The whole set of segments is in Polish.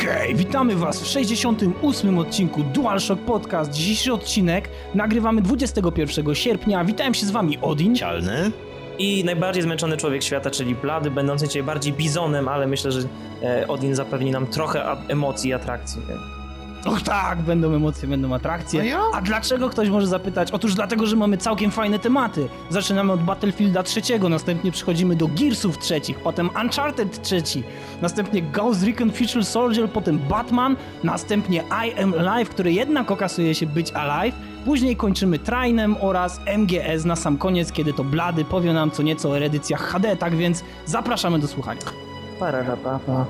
Okej, witamy Was w 68. odcinku DualShock Podcast. Dzisiejszy odcinek nagrywamy 21 sierpnia. Witam się z Wami Odin. Cialny. I najbardziej zmęczony człowiek świata, czyli Blady, będący dzisiaj bardziej bizonem, ale myślę, że e, Odin zapewni nam trochę emocji i atrakcji. Och tak, będą emocje, będą atrakcje. A ja? A dlaczego ktoś może zapytać? Otóż dlatego, że mamy całkiem fajne tematy. Zaczynamy od Battlefielda trzeciego, następnie przechodzimy do Gearsów trzecich, potem Uncharted trzeci, następnie Ghost Recon Future Soldier, potem Batman, następnie I Am Alive, który jednak okazuje się być Alive, później kończymy Trainem oraz MGS na sam koniec, kiedy to Blady powie nam co nieco o edycjach HD, tak więc zapraszamy do słuchania. Pararapapa.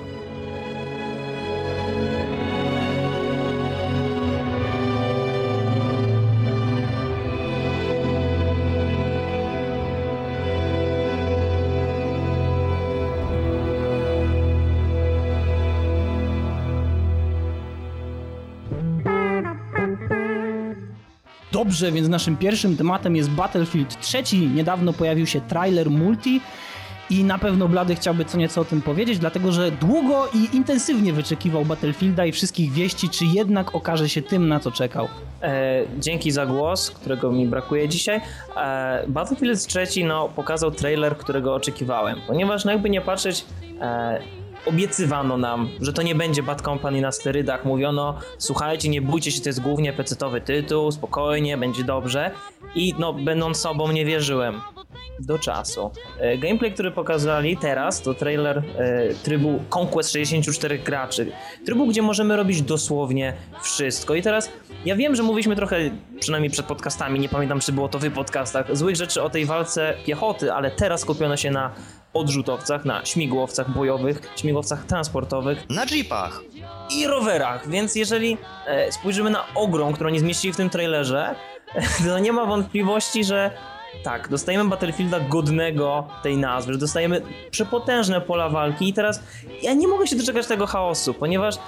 Dobrze, więc naszym pierwszym tematem jest Battlefield 3. Niedawno pojawił się trailer multi i na pewno Blady chciałby co nieco o tym powiedzieć, dlatego że długo i intensywnie wyczekiwał Battlefielda i wszystkich wieści, czy jednak okaże się tym, na co czekał. E, dzięki za głos, którego mi brakuje dzisiaj. E, Battlefield 3 no, pokazał trailer, którego oczekiwałem, ponieważ no, jakby nie patrzeć, e, obiecywano nam, że to nie będzie Bad Company na sterydach. Mówiono, słuchajcie, nie bójcie się, to jest głównie pecetowy tytuł, spokojnie, będzie dobrze. I no, będąc sobą, nie wierzyłem. Do czasu. E, gameplay, który pokazali teraz, to trailer e, trybu Conquest 64 graczy. Trybu, gdzie możemy robić dosłownie wszystko. I teraz ja wiem, że mówiliśmy trochę, przynajmniej przed podcastami, nie pamiętam czy było to w podcastach, złych rzeczy o tej walce piechoty, ale teraz skupiono się na odrzutowcach, na śmigłowcach bojowych, śmigłowcach transportowych Na jeepach. i rowerach, więc jeżeli e, spojrzymy na ogrom, którą nie zmieścili w tym trailerze, to nie ma wątpliwości, że tak, dostajemy Battlefielda godnego tej nazwy, że dostajemy przepotężne pola walki i teraz ja nie mogę się doczekać tego chaosu, ponieważ e,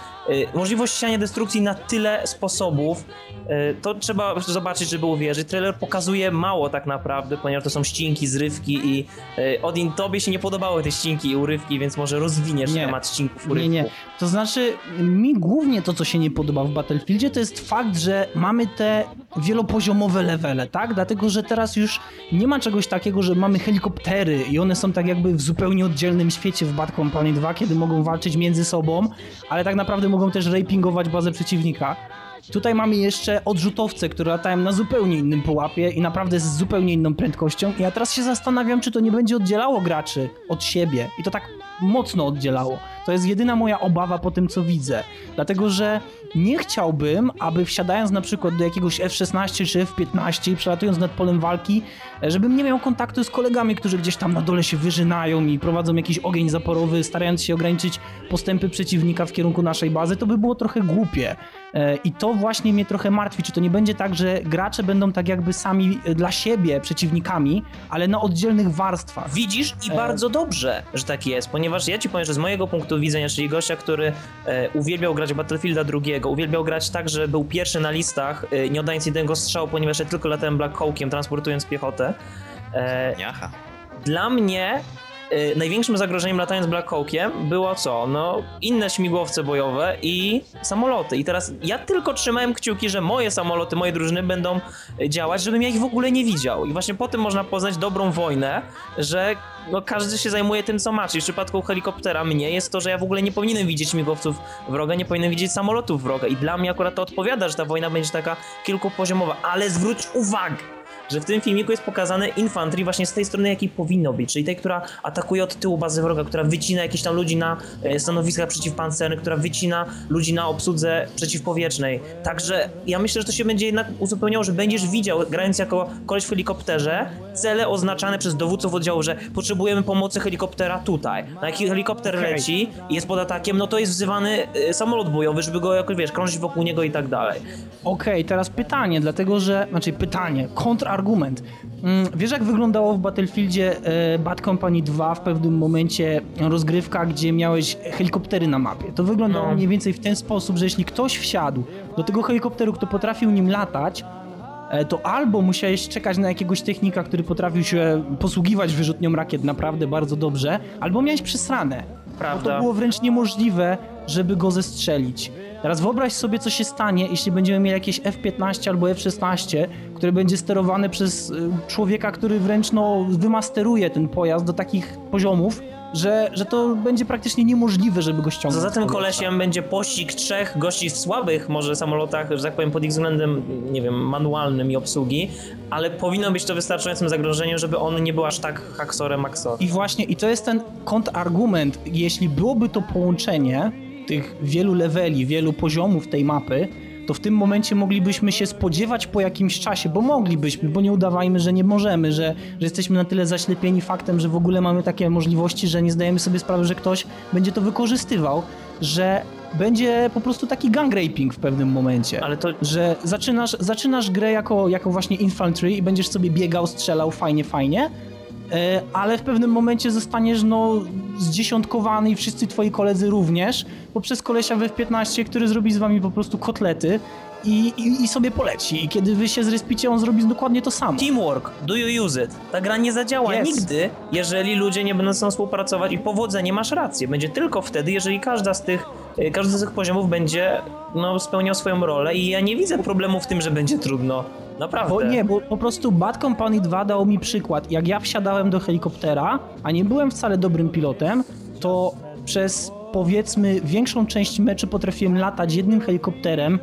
możliwość siania destrukcji na tyle sposobów, e, to trzeba zobaczyć, żeby uwierzyć. Trailer pokazuje mało tak naprawdę, ponieważ to są ścinki, zrywki i e, Odin, tobie się nie podobały te ścinki i urywki, więc może rozwiniesz Nie. temat ścinków, urywków. Nie, nie. To znaczy, mi głównie to, co się nie podoba w Battlefieldzie, to jest fakt, że mamy te wielopoziomowe levele, tak? Dlatego, że teraz już nie ma czegoś takiego, że mamy helikoptery i one są tak jakby w zupełnie oddzielnym świecie w Bad Company 2, kiedy mogą walczyć między sobą, ale tak naprawdę mogą też rapingować bazę przeciwnika. Tutaj mamy jeszcze odrzutowce, które latają na zupełnie innym pułapie i naprawdę z zupełnie inną prędkością. I ja teraz się zastanawiam, czy to nie będzie oddzielało graczy od siebie. I to tak mocno oddzielało. To jest jedyna moja obawa po tym, co widzę. Dlatego, że nie chciałbym, aby wsiadając na przykład do jakiegoś F-16 czy F-15 i przelatując nad polem walki, e, żebym nie miał kontaktu z kolegami, którzy gdzieś tam na dole się wyżynają i prowadzą jakiś ogień zaporowy, starając się ograniczyć postępy przeciwnika w kierunku naszej bazy, to by było trochę głupie. E, I to właśnie mnie trochę martwi. Czy to nie będzie tak, że gracze będą tak jakby sami e, dla siebie przeciwnikami, ale na oddzielnych warstwach? Widzisz i bardzo dobrze, że tak jest, ponieważ ja ci powiem, że z mojego punktu widzenia, czyli gościa, który uwielbiał grać Battlefielda drugiego, uwielbiał grać tak, że był pierwszy na listach, e, nie oddając jednego strzału, ponieważ ja tylko latałem Black Hawkiem, transportując piechotę. E, dla mnie y, największym zagrożeniem latając Black Hawkiem było co? No, inne śmigłowce bojowe i samoloty. I teraz ja tylko trzymałem kciuki, że moje samoloty, moje drużyny będą y, działać, żebym ja ich w ogóle nie widział. I właśnie po tym można poznać dobrą wojnę, że no, każdy się zajmuje tym, co ma. Czyli w przypadku helikoptera mnie jest to, że ja w ogóle nie powinienem widzieć śmigłowców wroga, nie powinienem widzieć samolotów wroga. I dla mnie akurat to odpowiada, że ta wojna będzie taka kilkupoziomowa. Ale zwróć uwagę! Że w tym filmiku jest pokazane infantry właśnie z tej strony, jakiej powinno być, czyli tej, która atakuje od tyłu bazy wroga, która wycina jakieś tam ludzi na e, stanowiskach przeciwpancernych, która wycina ludzi na obsłudze przeciwpowietrznej. Także ja myślę, że to się będzie jednak uzupełniało, że będziesz widział, grając jako koleś w helikopterze, cele oznaczane przez dowódców oddziału, że potrzebujemy pomocy helikoptera tutaj. Na jaki helikopter Okej. leci i jest pod atakiem, no to jest wzywany e, samolot bojowy, żeby go jakoś, wiesz, krążyć wokół niego i tak dalej. Okej, teraz pytanie, dlatego że, znaczy pytanie, kontrargument. Mm, Wiesz jak wyglądało w Battlefieldzie e, Bad Company 2 w pewnym momencie rozgrywka, gdzie miałeś helikoptery na mapie? To wyglądało No. mniej więcej w ten sposób, że jeśli ktoś wsiadł do tego helikopteru, kto potrafił nim latać, e, to albo musiałeś czekać na jakiegoś technika, który potrafił się posługiwać wyrzutnią rakiet naprawdę bardzo dobrze, albo miałeś przesrane. Bo Prawda. to było wręcz niemożliwe, żeby go zestrzelić. Teraz wyobraź sobie, co się stanie, jeśli będziemy mieli jakieś F-15 albo F-16, które będzie sterowane przez y, człowieka, który wręcz no, wymasteruje ten pojazd do takich poziomów, że, że to będzie praktycznie niemożliwe, żeby go ściągnąć. Za tym kolesiem będzie pościg trzech gości w słabych może samolotach, że tak powiem pod ich względem, nie wiem, manualnym i obsługi, ale powinno być to wystarczającym zagrożeniem, żeby on nie był aż tak haksorem maksor. I właśnie, i to jest ten kontrargument. Jeśli byłoby to połączenie tych wielu leveli, wielu poziomów tej mapy, to w tym momencie moglibyśmy się spodziewać po jakimś czasie, bo moglibyśmy, bo nie udawajmy, że nie możemy, że, że jesteśmy na tyle zaślepieni faktem, że w ogóle mamy takie możliwości, że nie zdajemy sobie sprawy, że ktoś będzie to wykorzystywał, że będzie po prostu taki gang raping w pewnym momencie. Ale to Że zaczynasz, zaczynasz grę jako, jako właśnie infantry i będziesz sobie biegał, strzelał fajnie, fajnie, ale w pewnym momencie zostaniesz no zdziesiątkowany i wszyscy twoi koledzy również poprzez kolesia w F-15, który zrobi z wami po prostu kotlety i, i, i sobie poleci. I kiedy wy się zrespicie, on zrobi dokładnie to samo. Teamwork, do you use it? Ta gra nie zadziała Yes. nigdy, jeżeli ludzie nie będą ze sobą współpracować i powodzenie masz rację. Będzie tylko wtedy, jeżeli każda z tych, y, każdy z tych poziomów będzie no, spełniał swoją rolę i ja nie widzę problemu w tym, że będzie trudno. Naprawdę. Bo nie, bo po prostu Bad Company 2 dało mi przykład. Jak ja wsiadałem do helikoptera, a nie byłem wcale dobrym pilotem, to przez powiedzmy większą część meczy potrafiłem latać jednym helikopterem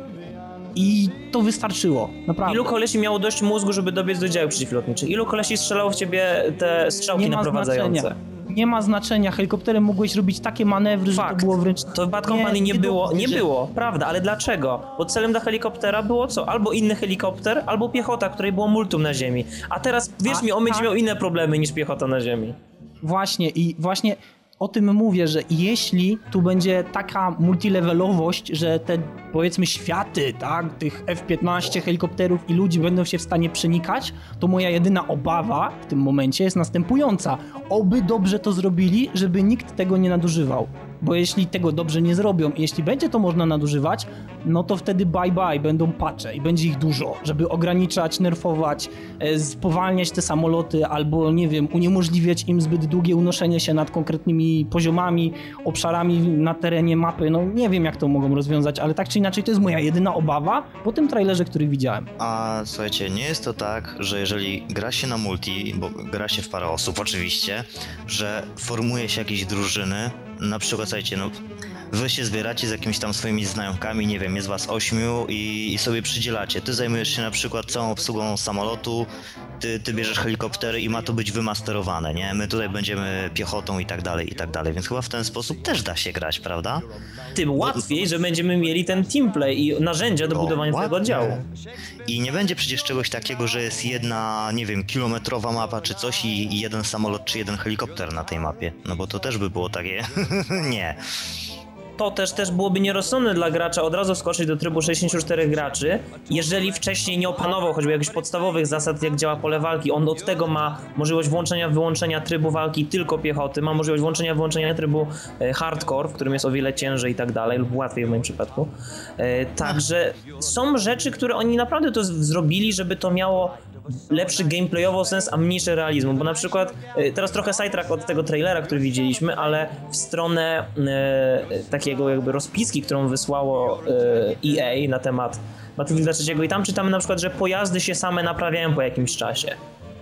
i to wystarczyło. Naprawdę. Ilu kolesi miało dość mózgu, żeby dobiec do działu przeciwlotniczych? Ilu kolesi strzelało w ciebie te strzałki nie ma naprowadzające? znaczenia. Nie ma znaczenia. Helikopterem mogłeś robić takie manewry, że Fakt. to było wręcz... To w Bad Company nie, nie było, nie że- było, prawda, ale dlaczego? Bo celem dla helikoptera było co? Albo inny helikopter, albo piechota, której było multum na ziemi. A teraz, wierz A, mi, on będzie tak. miał inne problemy niż piechota na ziemi. Właśnie i właśnie o tym mówię, że jeśli tu będzie taka multilevelowość, że te powiedzmy światy, tak, tych F-15 helikopterów i ludzi będą się w stanie przenikać, to moja jedyna obawa w tym momencie jest następująca. Oby dobrze to zrobili, żeby nikt tego nie nadużywał. Bo jeśli tego dobrze nie zrobią i jeśli będzie to można nadużywać, no to wtedy bye bye, będą patche i będzie ich dużo, żeby ograniczać, nerfować, e, spowalniać te samoloty albo, nie wiem, uniemożliwiać im zbyt długie unoszenie się nad konkretnymi poziomami, obszarami na terenie mapy. No nie wiem, jak to mogą rozwiązać, ale tak czy inaczej to jest moja jedyna obawa po tym trailerze, który widziałem. A słuchajcie, nie jest to tak, że jeżeli gra się na multi, bo gra się w parę osób oczywiście, że formuje się jakieś drużyny, na przykład słuchajcie, no wy się zbieracie z jakimiś tam swoimi znajomkami, nie wiem, jest was ośmiu i, i sobie przydzielacie. Ty zajmujesz się na przykład całą obsługą samolotu, ty, ty bierzesz helikoptery i ma to być wymasterowane, nie? My tutaj będziemy piechotą i tak dalej, i tak dalej, więc chyba w ten sposób też da się grać, prawda? Tym łatwiej, że będziemy mieli ten teamplay i narzędzia do budowania tego oddziału. I nie będzie przecież czegoś takiego, że jest jedna, nie wiem, kilometrowa mapa czy coś i, i jeden samolot czy jeden helikopter na tej mapie. No bo to też by było takie. nie. To też, też byłoby nierozsądne dla gracza od razu skoczyć do trybu 64 graczy, jeżeli wcześniej nie opanował choćby jakichś podstawowych zasad, jak działa pole walki. On od tego ma możliwość włączenia, wyłączenia trybu walki tylko piechoty, ma możliwość włączenia, wyłączenia trybu e, hardcore, w którym jest o wiele ciężej i tak dalej, lub łatwiej w moim przypadku. E, Także są rzeczy, które oni naprawdę to zrobili, żeby to miało lepszy gameplayowo sens, a mniejszy realizmu, bo na przykład e, teraz trochę sidetrack od tego trailera, który widzieliśmy, ale w stronę e, takiego jakby rozpiski, którą wysłało e, EA na temat Battlefielda 3 i tam czytamy na przykład, że pojazdy się same naprawiają po jakimś czasie.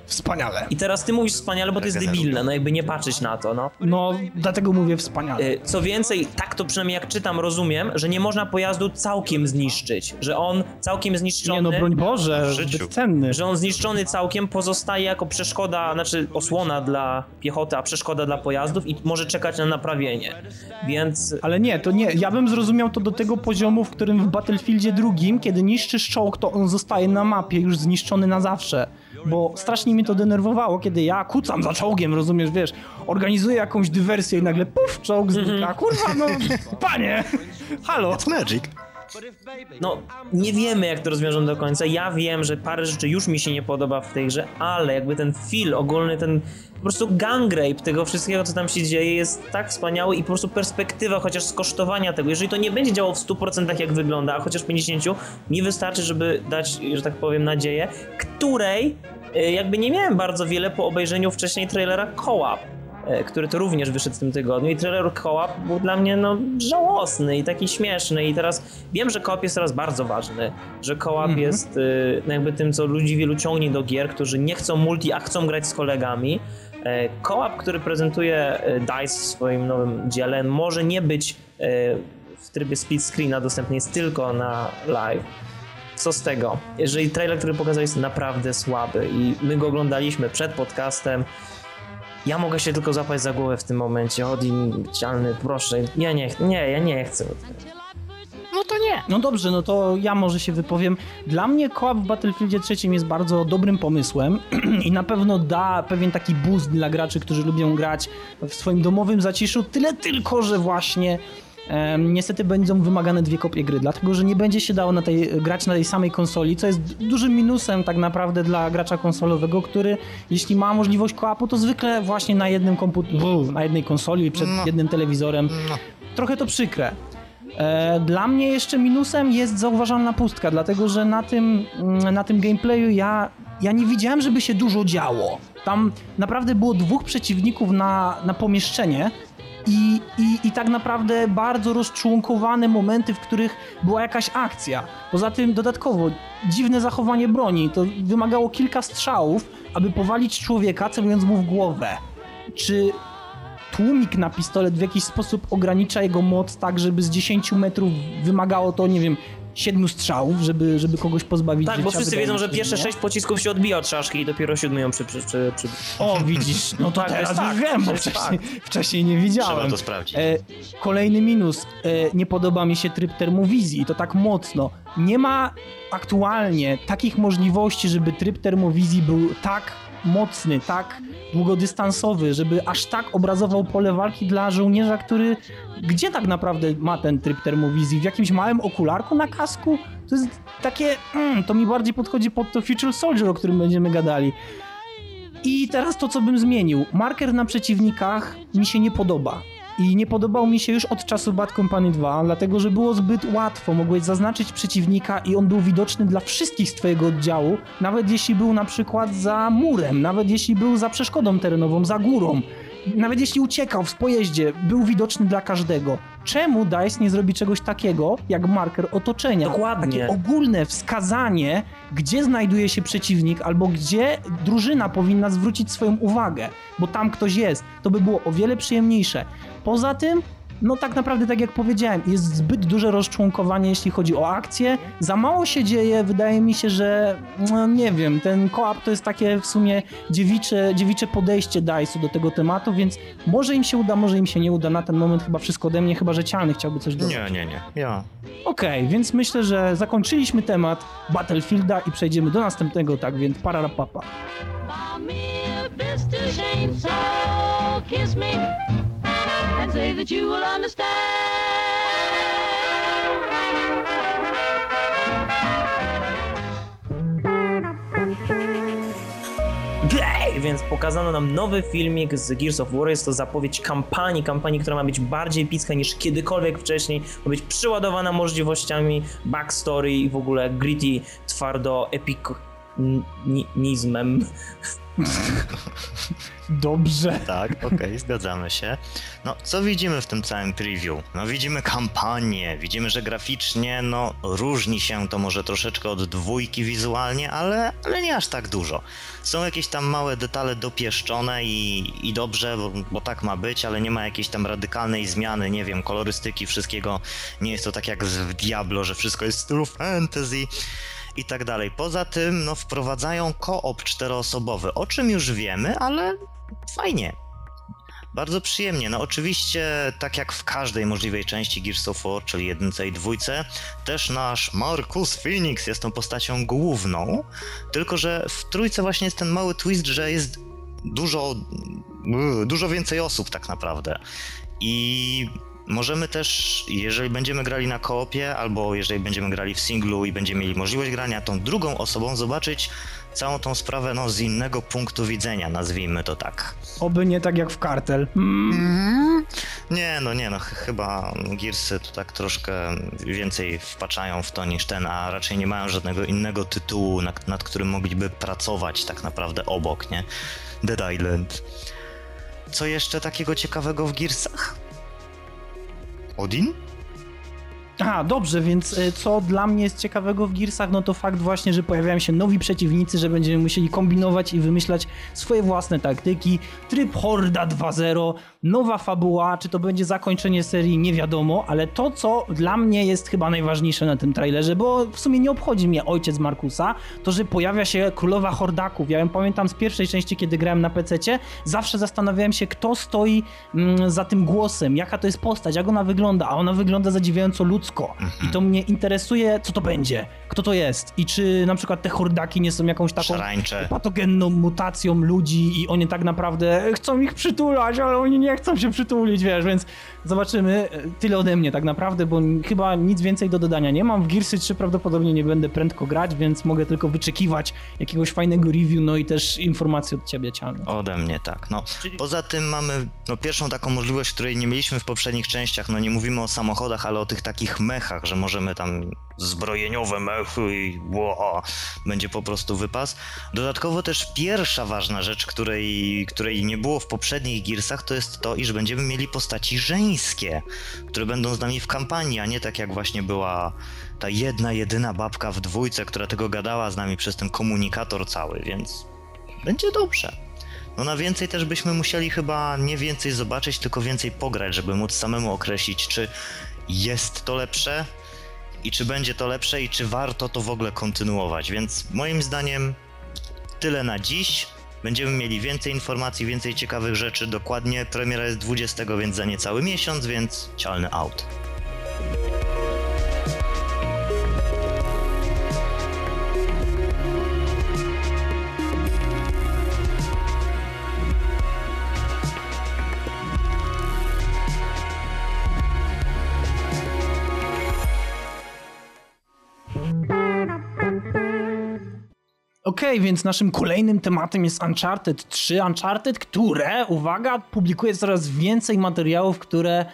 Wspaniale. I teraz ty mówisz wspaniale, bo to jest debilne, no jakby nie patrzeć na to, no. No, dlatego mówię wspaniale. Y, Co więcej, tak to przynajmniej jak czytam, rozumiem, że nie można pojazdu całkiem zniszczyć, że on całkiem zniszczony... Nie no, broń Boże, zbyt cenny. że on zniszczony całkiem pozostaje jako przeszkoda, znaczy osłona dla piechoty, a przeszkoda dla pojazdów i może czekać na naprawienie. Więc Ale nie, to nie. Ja bym zrozumiał to do tego poziomu, w którym w Battlefieldzie drugim, kiedy niszczysz czołg, to on zostaje na mapie już zniszczony na zawsze. Bo strasznie mnie to denerwowało, kiedy ja kucam za czołgiem, rozumiesz, wiesz, organizuję jakąś dywersję i nagle puf, czołg znika. Kurwa, no, panie, halo. It's magic. No, nie wiemy jak to rozwiążą do końca. Ja wiem, że parę rzeczy już mi się nie podoba w tej grze, ale jakby ten feel ogólny, ten po prostu gang rape tego wszystkiego, co tam się dzieje jest tak wspaniały i po prostu perspektywa chociaż skosztowania tego, jeżeli to nie będzie działało w 100% jak wygląda, a chociaż 50%, mi wystarczy, żeby dać, że tak powiem, nadzieję, której y, jakby nie miałem bardzo wiele po obejrzeniu wcześniej trailera co-op. E, który to również wyszedł w tym tygodniu i trailer co-op był dla mnie no żałosny i taki śmieszny i teraz wiem, że co-op jest teraz bardzo ważny, że co-op Mhm. jest y, no jakby tym, co ludzi wielu ciągnie do gier, którzy nie chcą multi, a chcą grać z kolegami. E, Co-op, który prezentuje e, DICE w swoim nowym dziele, może nie być w trybie split screena dostępny, jest tylko na live. Co z tego? Jeżeli trailer, który pokazał jest naprawdę słaby i my go oglądaliśmy przed podcastem, ja mogę się tylko złapać za głowę w tym momencie. Odin, cialny, proszę. Ja nie, nie, ja nie chcę. No to nie. No dobrze, no to ja może się wypowiem. Dla mnie kołap w Battlefieldzie trzecim jest bardzo dobrym pomysłem i na pewno da pewien taki boost dla graczy, którzy lubią grać w swoim domowym zaciszu. Tyle tylko, że właśnie niestety będą wymagane dwie kopie gry, dlatego że nie będzie się dało na tej, grać na tej samej konsoli, co jest dużym minusem tak naprawdę dla gracza konsolowego, który jeśli ma możliwość kołapu, to zwykle właśnie na jednym komputerze, na jednej konsoli przed No. jednym telewizorem. No. Trochę to przykre. E, Dla mnie jeszcze minusem jest zauważalna pustka, dlatego że na tym, mm, na tym gameplayu ja, ja nie widziałem, żeby się dużo działo. Tam naprawdę było dwóch przeciwników na, na pomieszczenie i, i, i tak naprawdę bardzo rozczłonkowane momenty, w których była jakaś akcja. Poza tym dodatkowo dziwne zachowanie broni. To wymagało kilka strzałów, aby powalić człowieka, celując mu w głowę. Czy tłumik na pistolet w jakiś sposób ogranicza jego moc tak, żeby z 10 metrów wymagało to, nie wiem, 7 strzałów, żeby, żeby kogoś pozbawić Tak, życia. bo wszyscy wiedzą, że pierwsze sześć pocisków się odbija od szaszki i dopiero siódmy ją przy... przy, przy, przy... O, widzisz, no to Tak, teraz fakt, wiem, bo wcześniej, wcześniej nie widziałem. Trzeba to sprawdzić. E, kolejny minus. E, nie podoba mi się tryb termowizji i to tak mocno. Nie ma aktualnie takich możliwości, żeby tryb termowizji był tak mocny, tak długodystansowy, żeby aż tak obrazował pole walki dla żołnierza, który gdzie tak naprawdę ma ten tryb termowizji? W jakimś małym okularku na kasku? To jest takie, mm, to mi bardziej podchodzi pod to Future Soldier, o którym będziemy gadali. I teraz to, co bym zmienił. Marker na przeciwnikach mi się nie podoba. I nie podobał mi się już od czasu Bad Company 2, dlatego że było zbyt łatwo. Mogłeś zaznaczyć przeciwnika i on był widoczny dla wszystkich z twojego oddziału, nawet jeśli był na przykład za murem, nawet jeśli był za przeszkodą terenową, za górą. Nawet jeśli uciekał w pojeździe, był widoczny dla każdego. Czemu DICE nie zrobi czegoś takiego, jak marker otoczenia? Dokładnie. Takie ogólne wskazanie, gdzie znajduje się przeciwnik, albo gdzie drużyna powinna zwrócić swoją uwagę, bo tam ktoś jest. To by było o wiele przyjemniejsze. Poza tym, no tak naprawdę, tak jak powiedziałem, jest zbyt duże rozczłonkowanie, jeśli chodzi o akcję. Za mało się dzieje, wydaje mi się, że no, nie wiem, ten koop to jest takie w sumie dziewicze, dziewicze podejście DICE'u do tego tematu, więc może im się uda, może im się nie uda. Na ten moment chyba wszystko ode mnie, chyba że Cialny chciałby coś dodać. Nie, nie, nie. Ja. Okej, więc myślę, że zakończyliśmy temat Battlefielda i przejdziemy do następnego, tak więc pararapapa. Buy me a Mr. Chainsaw, kiss me, say that you will understand. Więc pokazano nam nowy filmik z Gears of War. Jest to zapowiedź kampanii, kampanii, która ma być bardziej epicka niż kiedykolwiek wcześniej. Ma być przeładowana możliwościami, backstory i w ogóle gritty, twardo, epikonizmem. Dobrze. Tak, okej, zgadzamy się. No, co widzimy w tym całym preview? No, widzimy kampanię, widzimy, że graficznie, no, różni się to może troszeczkę od dwójki wizualnie, ale, ale nie aż tak dużo. Są jakieś tam małe detale dopieszczone i, i dobrze, bo, bo tak ma być, ale nie ma jakiejś tam radykalnej zmiany, nie wiem, kolorystyki, wszystkiego. Nie jest to tak jak w Diablo, że wszystko jest w stylu fantasy i tak dalej. Poza tym, no, wprowadzają koop czteroosobowy, o czym już wiemy, ale fajnie. Bardzo przyjemnie. No oczywiście, tak jak w każdej możliwej części Gears of War, czyli jedynce i dwójce, też nasz Marcus Phoenix jest tą postacią główną, tylko że w trójce właśnie jest ten mały twist, że jest dużo, dużo więcej osób tak naprawdę. I możemy też, jeżeli będziemy grali na koopie, albo jeżeli będziemy grali w singlu i będziemy mieli możliwość grania tą drugą osobą, zobaczyć całą tą sprawę no, z innego punktu widzenia, nazwijmy to tak. Oby nie tak jak w kartel. Mm. Nie, no nie, no ch- chyba Gearsy to tak troszkę więcej wpaczają w to niż ten, a raczej nie mają żadnego innego tytułu, nad, nad którym mogliby pracować tak naprawdę obok, nie? Dead Island. co jeszcze takiego ciekawego w Gearsach? Odin? A, dobrze, więc e, co dla mnie jest ciekawego w Gearsach, no to fakt właśnie, że pojawiają się nowi przeciwnicy, że będziemy musieli kombinować i wymyślać swoje własne taktyki. Tryb Horda 2.0, nowa fabuła, czy to będzie zakończenie serii, nie wiadomo, ale to, co dla mnie jest chyba najważniejsze na tym trailerze, bo w sumie nie obchodzi mnie ojciec Markusa, to, że pojawia się królowa Hordaków. Ja ją pamiętam z pierwszej części, kiedy grałem na PC-cie, zawsze zastanawiałem się, kto stoi mm, za tym głosem, jaka to jest postać, jak ona wygląda, a ona wygląda zadziwiająco ludzko. I to mnie interesuje, co to będzie, kto to jest i czy na przykład te hordaki nie są jakąś taką Szarańcze. patogenną mutacją ludzi i oni tak naprawdę chcą ich przytulać, ale oni nie chcą się przytulić, wiesz, więc zobaczymy. Tyle ode mnie tak naprawdę, bo chyba nic więcej do dodania nie mam. W Gearsy 3 prawdopodobnie nie będę prędko grać, więc mogę tylko wyczekiwać jakiegoś fajnego review, no i też informacji od ciebie, Cialny. Ode mnie tak. No, poza tym mamy no, pierwszą taką możliwość, której nie mieliśmy w poprzednich częściach. No nie mówimy o samochodach, ale o tych takich mechach, że możemy tam zbrojeniowe mechy i ło, będzie po prostu wypas. Dodatkowo też pierwsza ważna rzecz, której, której nie było w poprzednich Gearsach, to jest to, iż będziemy mieli postaci które będą z nami w kampanii, a nie tak jak właśnie była ta jedna, jedyna babka w dwójce, która tego gadała z nami przez ten komunikator cały, więc będzie dobrze. No na więcej też byśmy musieli chyba nie więcej zobaczyć, tylko więcej pograć, żeby móc samemu określić, czy jest to lepsze i czy będzie to lepsze i czy warto to w ogóle kontynuować. Więc moim zdaniem tyle na dziś. Będziemy mieli więcej informacji, więcej ciekawych rzeczy. Dokładnie premiera jest 20, więc za niecały miesiąc, więc cialny out. Okej, więc naszym kolejnym tematem jest Uncharted 3. Uncharted, które, uwaga, publikuje coraz więcej materiałów, które,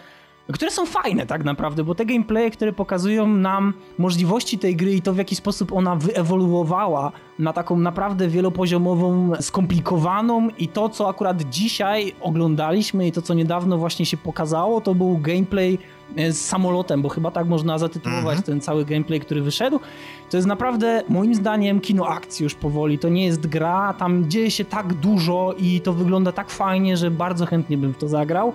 które są fajne tak naprawdę, bo te gameplaye, które pokazują nam możliwości tej gry i to w jaki sposób ona wyewoluowała na taką naprawdę wielopoziomową, skomplikowaną i to, co akurat dzisiaj oglądaliśmy i to, co niedawno właśnie się pokazało, to był gameplay z samolotem, bo chyba tak można zatytułować Mhm. ten cały gameplay, który wyszedł. To jest naprawdę, moim zdaniem, kino akcji już powoli. To nie jest gra, tam dzieje się tak dużo i to wygląda tak fajnie, że bardzo chętnie bym w to zagrał.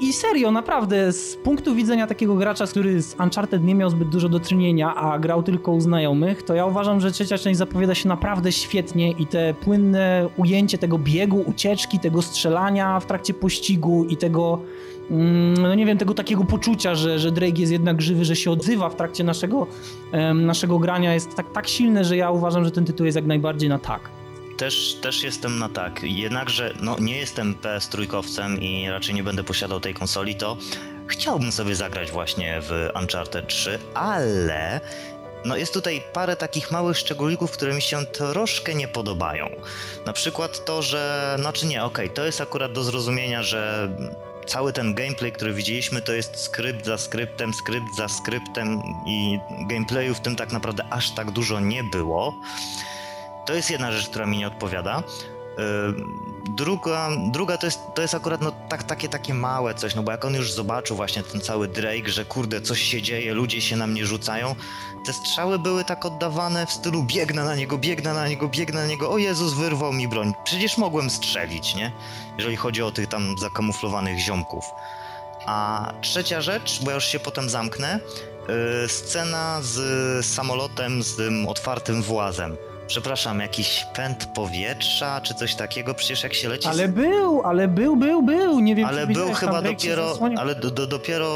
I serio, naprawdę, z punktu widzenia takiego gracza, który z Uncharted nie miał zbyt dużo do czynienia, a grał tylko u znajomych, to ja uważam, że trzecia część zapowiada się naprawdę świetnie i te płynne ujęcie tego biegu, ucieczki, tego strzelania w trakcie pościgu i tego, mm, no nie wiem, tego takiego poczucia, że, że Drake jest jednak żywy, że się odzywa w trakcie naszego, naszego grania jest tak, tak silne, że ja uważam, że ten tytuł jest jak najbardziej na tak. Też, też jestem na tak. Jednakże no, nie jestem PS trójkowcem i raczej nie będę posiadał tej konsoli, to chciałbym sobie zagrać właśnie w Uncharted 3, ale no jest tutaj parę takich małych szczególików, które mi się troszkę nie podobają. Na przykład to, że. Znaczy nie, okej, to jest akurat do zrozumienia, że cały ten gameplay, który widzieliśmy, to jest skrypt za skryptem, skrypt za skryptem i gameplayu w tym tak naprawdę aż tak dużo nie było. To jest jedna rzecz, która mi nie odpowiada. Yy, Druga, druga to, jest, to jest akurat no, tak, takie, takie małe coś, no bo jak on już zobaczył właśnie ten cały Drake, że kurde, coś się dzieje, ludzie się na mnie rzucają, te strzały były tak oddawane w stylu biegnę na niego, biegnę na niego, biegnę na niego, o Jezus, wyrwał mi broń. Przecież mogłem strzelić, nie? Jeżeli chodzi o tych tam zakamuflowanych ziomków. A trzecia rzecz, bo ja już się potem zamknę, yy, scena z samolotem z tym otwartym włazem. Przepraszam, jakiś pęd powietrza czy coś takiego? Przecież jak się leci. Ale był, ale był, był, był, nie wiem ale czy był chyba dopiero, ale do, do, dopiero,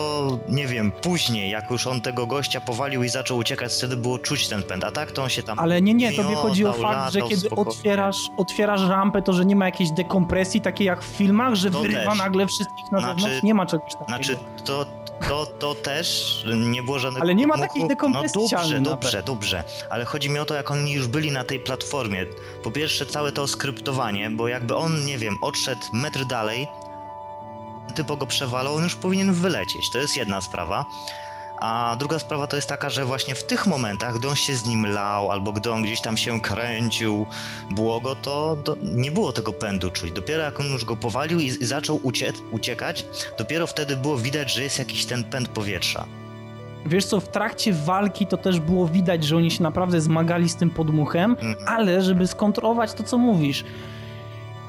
nie wiem, później, jak już on tego gościa powalił i zaczął uciekać, wtedy było czuć ten pęd, a tak to on się tam... Ale nie, nie, tobie chodzi o fakt, że kiedy otwierasz, otwierasz rampę, to że nie ma jakiejś dekompresji, takiej jak w filmach, że To wyrywa też. nagle wszystkich na Znaczy- zewnątrz. Nie ma czegoś takiego. Znaczy, to, to, to też nie było żadnego... Ale nie ma takiej dekompresji No dobrze, dobrze, dobrze, ale chodzi mi o to, jak oni już byli na tej platformie. Po pierwsze, całe to skryptowanie, bo jakby on, nie wiem, odszedł metr dalej, typo go przewalał, on już powinien wylecieć, to jest jedna sprawa. A druga sprawa to jest taka, że właśnie w tych momentach, gdy on się z nim lał, albo gdy on gdzieś tam się kręcił, błogo, to, to nie było tego pędu czuć. Dopiero jak on już go powalił i, i zaczął uciec, uciekać, dopiero wtedy było widać, że jest jakiś ten pęd powietrza. Wiesz co, w trakcie walki to też było widać, że oni się naprawdę zmagali z tym podmuchem, Mhm. ale żeby skontrolować to, co mówisz,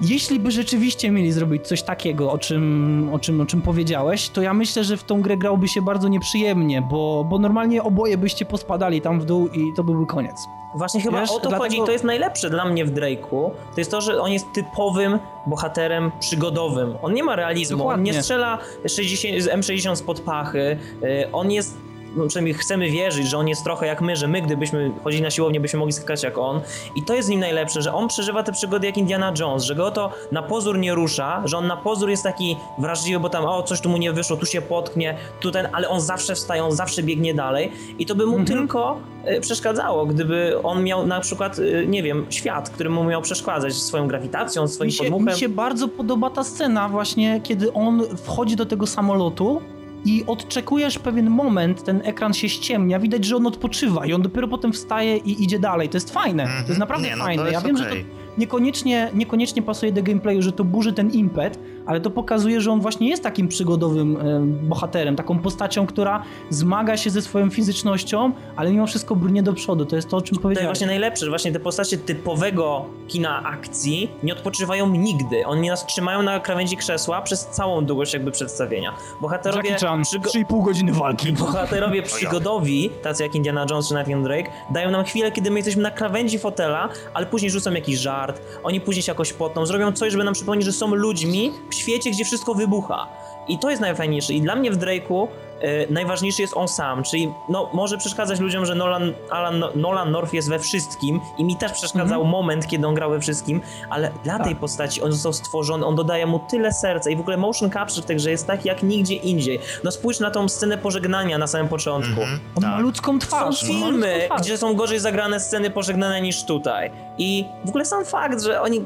jeśli by rzeczywiście mieli zrobić coś takiego, o czym, o czym, o czym powiedziałeś, to ja myślę, że w tą grę grałby się bardzo nieprzyjemnie, bo, bo normalnie oboje byście pospadali tam w dół i to byłby koniec. Właśnie chyba Wiesz, o to dlatego- chodzi i to jest najlepsze dla mnie w Drake'u. To jest to, że on jest typowym bohaterem przygodowym. On nie ma realizmu, on Dokładnie. nie strzela 60, z M60 spod pachy, y, on jest no przynajmniej chcemy wierzyć, że on jest trochę jak my, że my gdybyśmy chodzili na siłownię, byśmy mogli skakać jak on. I to jest z nim najlepsze, że on przeżywa te przygody jak Indiana Jones, że go to na pozór nie rusza, że on na pozór jest taki wrażliwy, bo tam o, coś tu mu nie wyszło, tu się potknie, tu ten, ale on zawsze wstaje, on zawsze biegnie dalej i to by mu Mhm. tylko y, przeszkadzało, gdyby on miał na przykład, y, nie wiem, świat, który mu miał przeszkadzać swoją grawitacją, swoim Mi się, podmuchem. mi się bardzo podoba ta scena właśnie, kiedy on wchodzi do tego samolotu i odczekujesz pewien moment, ten ekran się ściemnia, widać, że on odpoczywa i on dopiero potem wstaje i idzie dalej. To jest fajne, to jest Mhm. naprawdę Nie, no fajne. Ja jest wiem, że to niekoniecznie, niekoniecznie pasuje do gameplayu, że to burzy ten impet, ale to pokazuje, że on właśnie jest takim przygodowym e, bohaterem, taką postacią, która zmaga się ze swoją fizycznością, ale mimo wszystko brnie do przodu. To jest to, o czym To jest powiedziałem. właśnie najlepsze, że właśnie te postacie typowego kina akcji nie odpoczywają nigdy. Oni nas trzymają na krawędzi krzesła przez całą długość jakby przedstawienia. Bohaterowie, Jackie Chan, przygo- 3,5 godziny walki. bohaterowie przygodowi, tacy jak Indiana Jones czy Nathan Drake, dają nam chwilę, kiedy my jesteśmy na krawędzi fotela, ale później rzucą jakiś żart, oni później się jakoś potną, zrobią coś, żeby nam przypomnieć, że są ludźmi świecie, gdzie wszystko wybucha. I to jest najfajniejsze. I dla mnie w Drake'u e, najważniejszy jest on sam, czyli no, może przeszkadzać ludziom, że Nolan, Alan, Nolan North jest we wszystkim i mi też przeszkadzał moment, kiedy on grał we wszystkim, ale dla tej Tak. postaci on został stworzony, on dodaje mu tyle serca i w ogóle motion capture w tej grze jest tak jak nigdzie indziej. No spójrz na tą scenę pożegnania na samym początku. Mhm, On ma ludzką Są twarz. ma filmy, twarz. gdzie są gorzej zagrane sceny pożegnania niż tutaj. I w ogóle sam fakt, że oni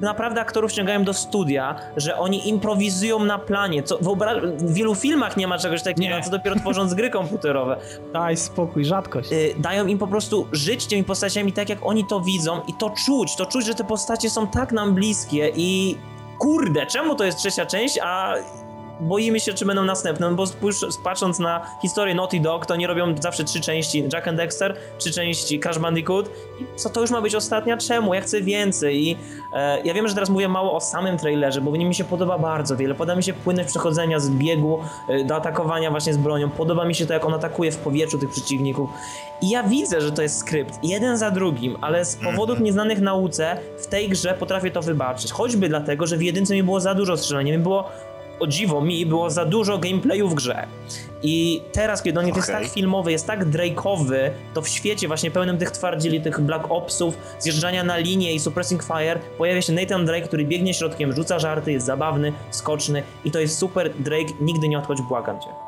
naprawdę aktorów ściągają do studia, że oni improwizują na planie. Co, w wielu filmach nie ma czegoś takiego, Nie. co dopiero tworząc gry komputerowe. Daj spokój, rzadkość. Y, dają im po prostu żyć tymi postaciami tak, jak oni to widzą i to czuć, to czuć, że te postacie są tak nam bliskie i kurde, czemu to jest trzecia część, a boimy się, czy będą następne, no bo patrząc na historię Naughty Dog, to oni robią zawsze trzy części Jack and Dexter, trzy części Crash Bandicoot. I co to już ma być ostatnia? Czemu? Ja chcę więcej. I e, ja wiem, że teraz mówię mało o samym trailerze, bo w nim mi się podoba bardzo wiele, podoba mi się płynność przechodzenia z biegu e, do atakowania właśnie z bronią, podoba mi się to, jak on atakuje w powietrzu tych przeciwników. I ja widzę, że to jest skrypt, jeden za drugim, ale z powodów nieznanych nauce w tej grze potrafię to wybaczyć, choćby dlatego, że w jedynce mi było za dużo strzelania, mi było o dziwo mi było za dużo gameplayu w grze. I teraz, kiedy on jest Okej. tak filmowy, jest tak Drake'owy, to w świecie właśnie pełnym tych twardzieli, tych Black Opsów, zjeżdżania na linię i suppressing fire, pojawia się Nathan Drake, który biegnie środkiem, rzuca żarty, jest zabawny, skoczny i to jest super Drake, nigdy nie odchodź, błagam cię.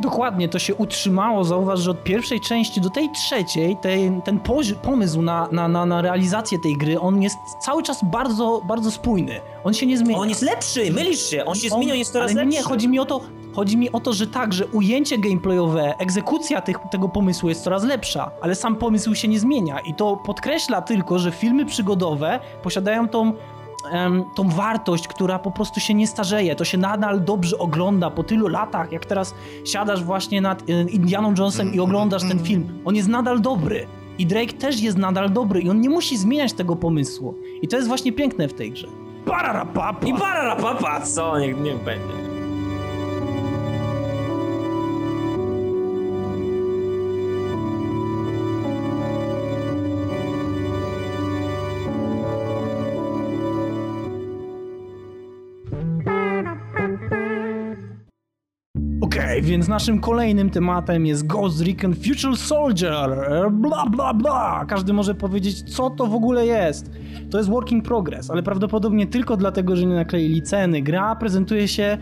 Dokładnie, to się utrzymało. Zauważ, że od pierwszej części do tej trzeciej ten, pomysł na, na, na, na realizację tej gry, on jest cały czas bardzo, bardzo spójny. On się nie zmienia. On jest lepszy, mylisz się, on się zmienia, on jest coraz ale lepszy. nie, chodzi mi o to, chodzi mi o to, że tak, że ujęcie gameplayowe, egzekucja tych, tego pomysłu jest coraz lepsza, ale sam pomysł się nie zmienia i to podkreśla tylko, że filmy przygodowe posiadają tą tą wartość, która po prostu się nie starzeje. To się nadal dobrze ogląda po tylu latach, jak teraz siadasz właśnie nad Indianą Jonesem i oglądasz ten film. On jest nadal dobry. I Drake też jest nadal dobry i on nie musi zmieniać tego pomysłu. I to jest właśnie piękne w tej grze. Pararapapa. I pararapapa, co? Niech, niech będzie. Więc naszym kolejnym tematem jest Ghost Recon Future Soldier. Bla bla bla. Każdy może powiedzieć, co to w ogóle jest. To jest work in progress, ale prawdopodobnie tylko dlatego, że nie nakleili ceny. Gra prezentuje się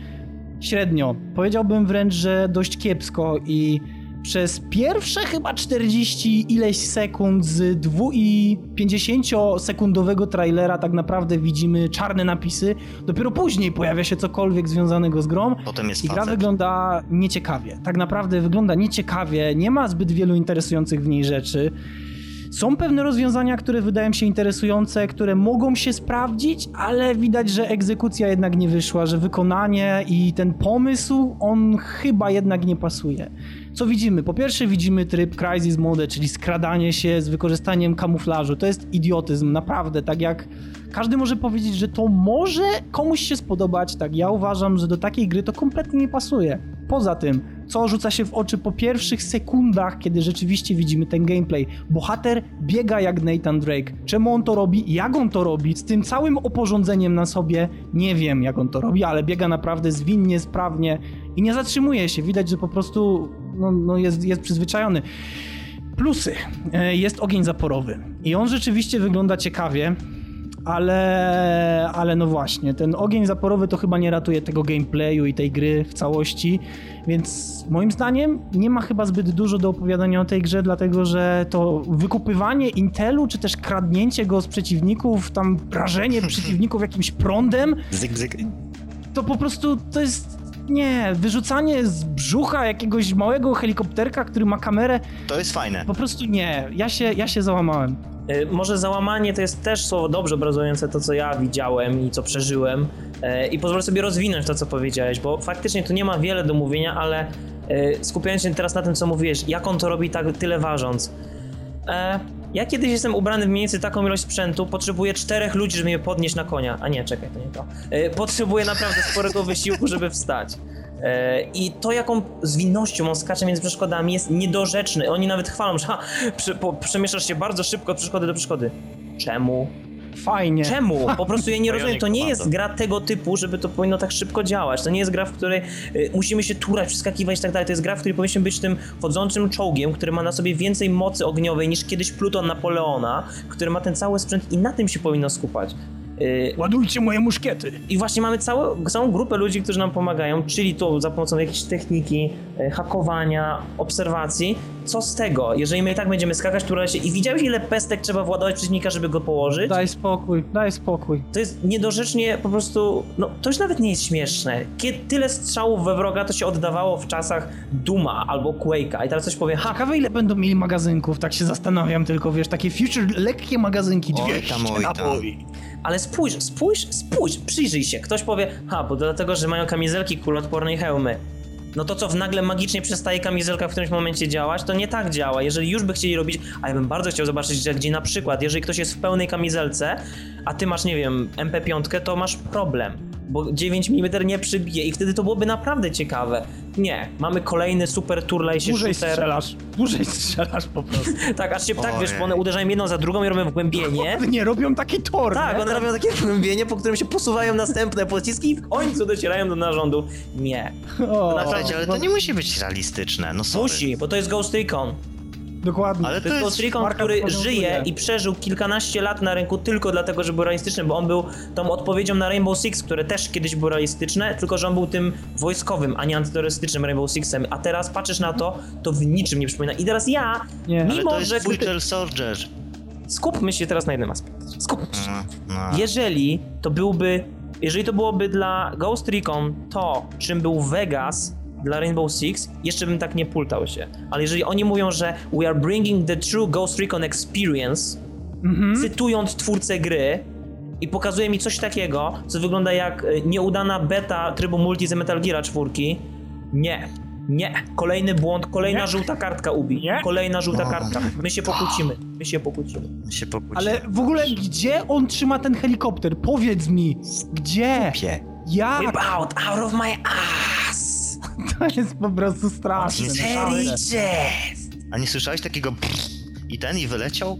średnio. Powiedziałbym wręcz, że dość kiepsko i Przez pierwsze chyba 40 ileś sekund z 2 i 50 sekundowego trailera tak naprawdę widzimy czarne napisy. Dopiero później pojawia się cokolwiek związanego z grą. Potem jest I gra facet. wygląda nieciekawie. Tak naprawdę wygląda nieciekawie, nie ma zbyt wielu interesujących w niej rzeczy. Są pewne rozwiązania, które wydają się interesujące, które mogą się sprawdzić, ale widać, że egzekucja jednak nie wyszła, że wykonanie i ten pomysł, on chyba jednak nie pasuje. Co widzimy? Po pierwsze widzimy tryb Crisis Mode, czyli skradanie się z wykorzystaniem kamuflażu. To jest idiotyzm, naprawdę. Tak jak każdy może powiedzieć, że to może komuś się spodobać, tak ja uważam, że do takiej gry to kompletnie nie pasuje. Poza tym, co rzuca się w oczy po pierwszych sekundach, kiedy rzeczywiście widzimy ten gameplay. Bohater biega jak Nathan Drake. Czemu on to robi? Jak on to robi? Z tym całym oporządzeniem na sobie, nie wiem jak on to robi, ale biega naprawdę zwinnie, sprawnie i nie zatrzymuje się. Widać, że po prostu no, no jest, jest przyzwyczajony. Plusy. E, Jest ogień zaporowy i on rzeczywiście wygląda ciekawie, ale, ale no właśnie, ten ogień zaporowy to chyba nie ratuje tego gameplayu i tej gry w całości, więc moim zdaniem nie ma chyba zbyt dużo do opowiadania o tej grze, dlatego że to wykupywanie Intelu, czy też kradnięcie go z przeciwników, tam rażenie przeciwników jakimś prądem, Bzyk, bzyk. to po prostu to jest... Nie, wyrzucanie z brzucha jakiegoś małego helikopterka, który ma kamerę, To jest fajne. po prostu nie. Ja się, ja się załamałem. Y, Może załamanie to jest też słowo dobrze obrazujące to, co ja widziałem i co przeżyłem. Y, I pozwolę sobie rozwinąć to, co powiedziałeś, bo faktycznie tu nie ma wiele do mówienia, ale y, skupiając się teraz na tym, co mówisz, jak on to robi tak tyle ważąc. E, Ja kiedyś jestem ubrany w mniej więcej taką ilość sprzętu, potrzebuję czterech ludzi, żeby mnie podnieść na konia. A nie, czekaj, to nie to. E, Potrzebuję naprawdę sporego wysiłku, żeby wstać. E, I to, jaką zwinnością on skacze między przeszkodami, jest niedorzeczny. Oni nawet chwalą, że ha, przemieszasz się bardzo szybko od przeszkody do przeszkody. Czemu? Fajnie. Czemu? Po prostu ja nie rozumiem. To nie jest gra tego typu, żeby to powinno tak szybko działać. To nie jest gra, w której y, musimy się turać, przeskakiwać i tak dalej. To jest gra, w której powinniśmy być tym chodzącym czołgiem, który ma na sobie więcej mocy ogniowej niż kiedyś Pluton Napoleona, który ma ten cały sprzęt i na tym się powinno skupać. Y, Ładujcie moje muszkiety. i właśnie mamy całą, całą grupę ludzi, którzy nam pomagają, czyli to za pomocą jakiejś techniki, e, hakowania, obserwacji. Co z tego, jeżeli my i tak będziemy skakać, turlać się i widziałeś ile pestek trzeba władować przeciwnika, żeby go położyć? Daj spokój, daj spokój. To jest niedorzecznie po prostu, no to już nawet nie jest śmieszne. Kiedy tyle strzałów we wroga to się oddawało w czasach Duma albo Quake'a i teraz coś powie, ha, Ciekawe ile będą mieli magazynków, tak się zastanawiam tylko, wiesz, takie future, lekkie magazynki, Oj 200 tam, oj tam. naboi. ale spójrz, spójrz, spójrz, przyjrzyj się. Ktoś powie, ha, bo dlatego, że mają kamizelki kuloodporne i hełmy. No to co, w nagle magicznie przestaje kamizelka w którymś momencie działać? To nie tak działa. Jeżeli już by chcieli robić, a ja bym bardzo chciał zobaczyć, że gdzie na przykład, jeżeli ktoś jest w pełnej kamizelce, a ty masz, nie wiem, MP5, to masz problem. Bo 9 mm nie przybije i wtedy to byłoby naprawdę ciekawe. Nie, mamy kolejny super turlej się Dłużej shooter. strzelasz, dłużej strzelasz po prostu. Tak, aż się tak, wiesz, Ojej. bo one uderzają jedną za drugą i robią wgłębienie. Nie, robią taki tor, Tak, nie? one robią takie wgłębienie, po którym się posuwają następne pociski i w końcu docierają do narządu. Nie. O, Słuchajcie, ale to nie musi być realistyczne, no sorry. Musi, bo to jest Ghost Recon. Dokładnie. Ale To jest Ghost Recon, marka który żyje i przeżył kilkanaście lat na rynku tylko dlatego, że był realistyczny, bo on był tą odpowiedzią na Rainbow Six, które też kiedyś było realistyczne, tylko że on był tym wojskowym, a nie antyterrorystycznym Rainbow Sixem. A teraz patrzysz na to, to w niczym nie przypomina. I teraz ja, Nie. Ale mimo to jest że... Future Soldier. Skupmy się teraz na jednym aspekcie. Skupmy się. No, no. Jeżeli to byłby, jeżeli to byłoby dla Ghost Recon to, czym był Vegas dla Rainbow Six, jeszcze bym tak nie pultał się. Ale jeżeli oni mówią, że we are bringing the true Ghost Recon experience, Mhm. cytując twórcę gry i pokazuje mi coś takiego, co wygląda jak y, nieudana beta trybu multi z Metal Gear 4, nie. Nie, kolejny błąd, kolejna Nie. żółta kartka Ubi. Nie. Kolejna żółta No. kartka. My się pokłócimy. My się pokłócimy. się pokłóci. Ale w ogóle gdzie on trzyma ten helikopter? Powiedz mi, gdzie? Pie. Jak? Whip out, out of my ass! To jest po prostu straszne. A nie słyszałeś takiego i ten i wyleciał?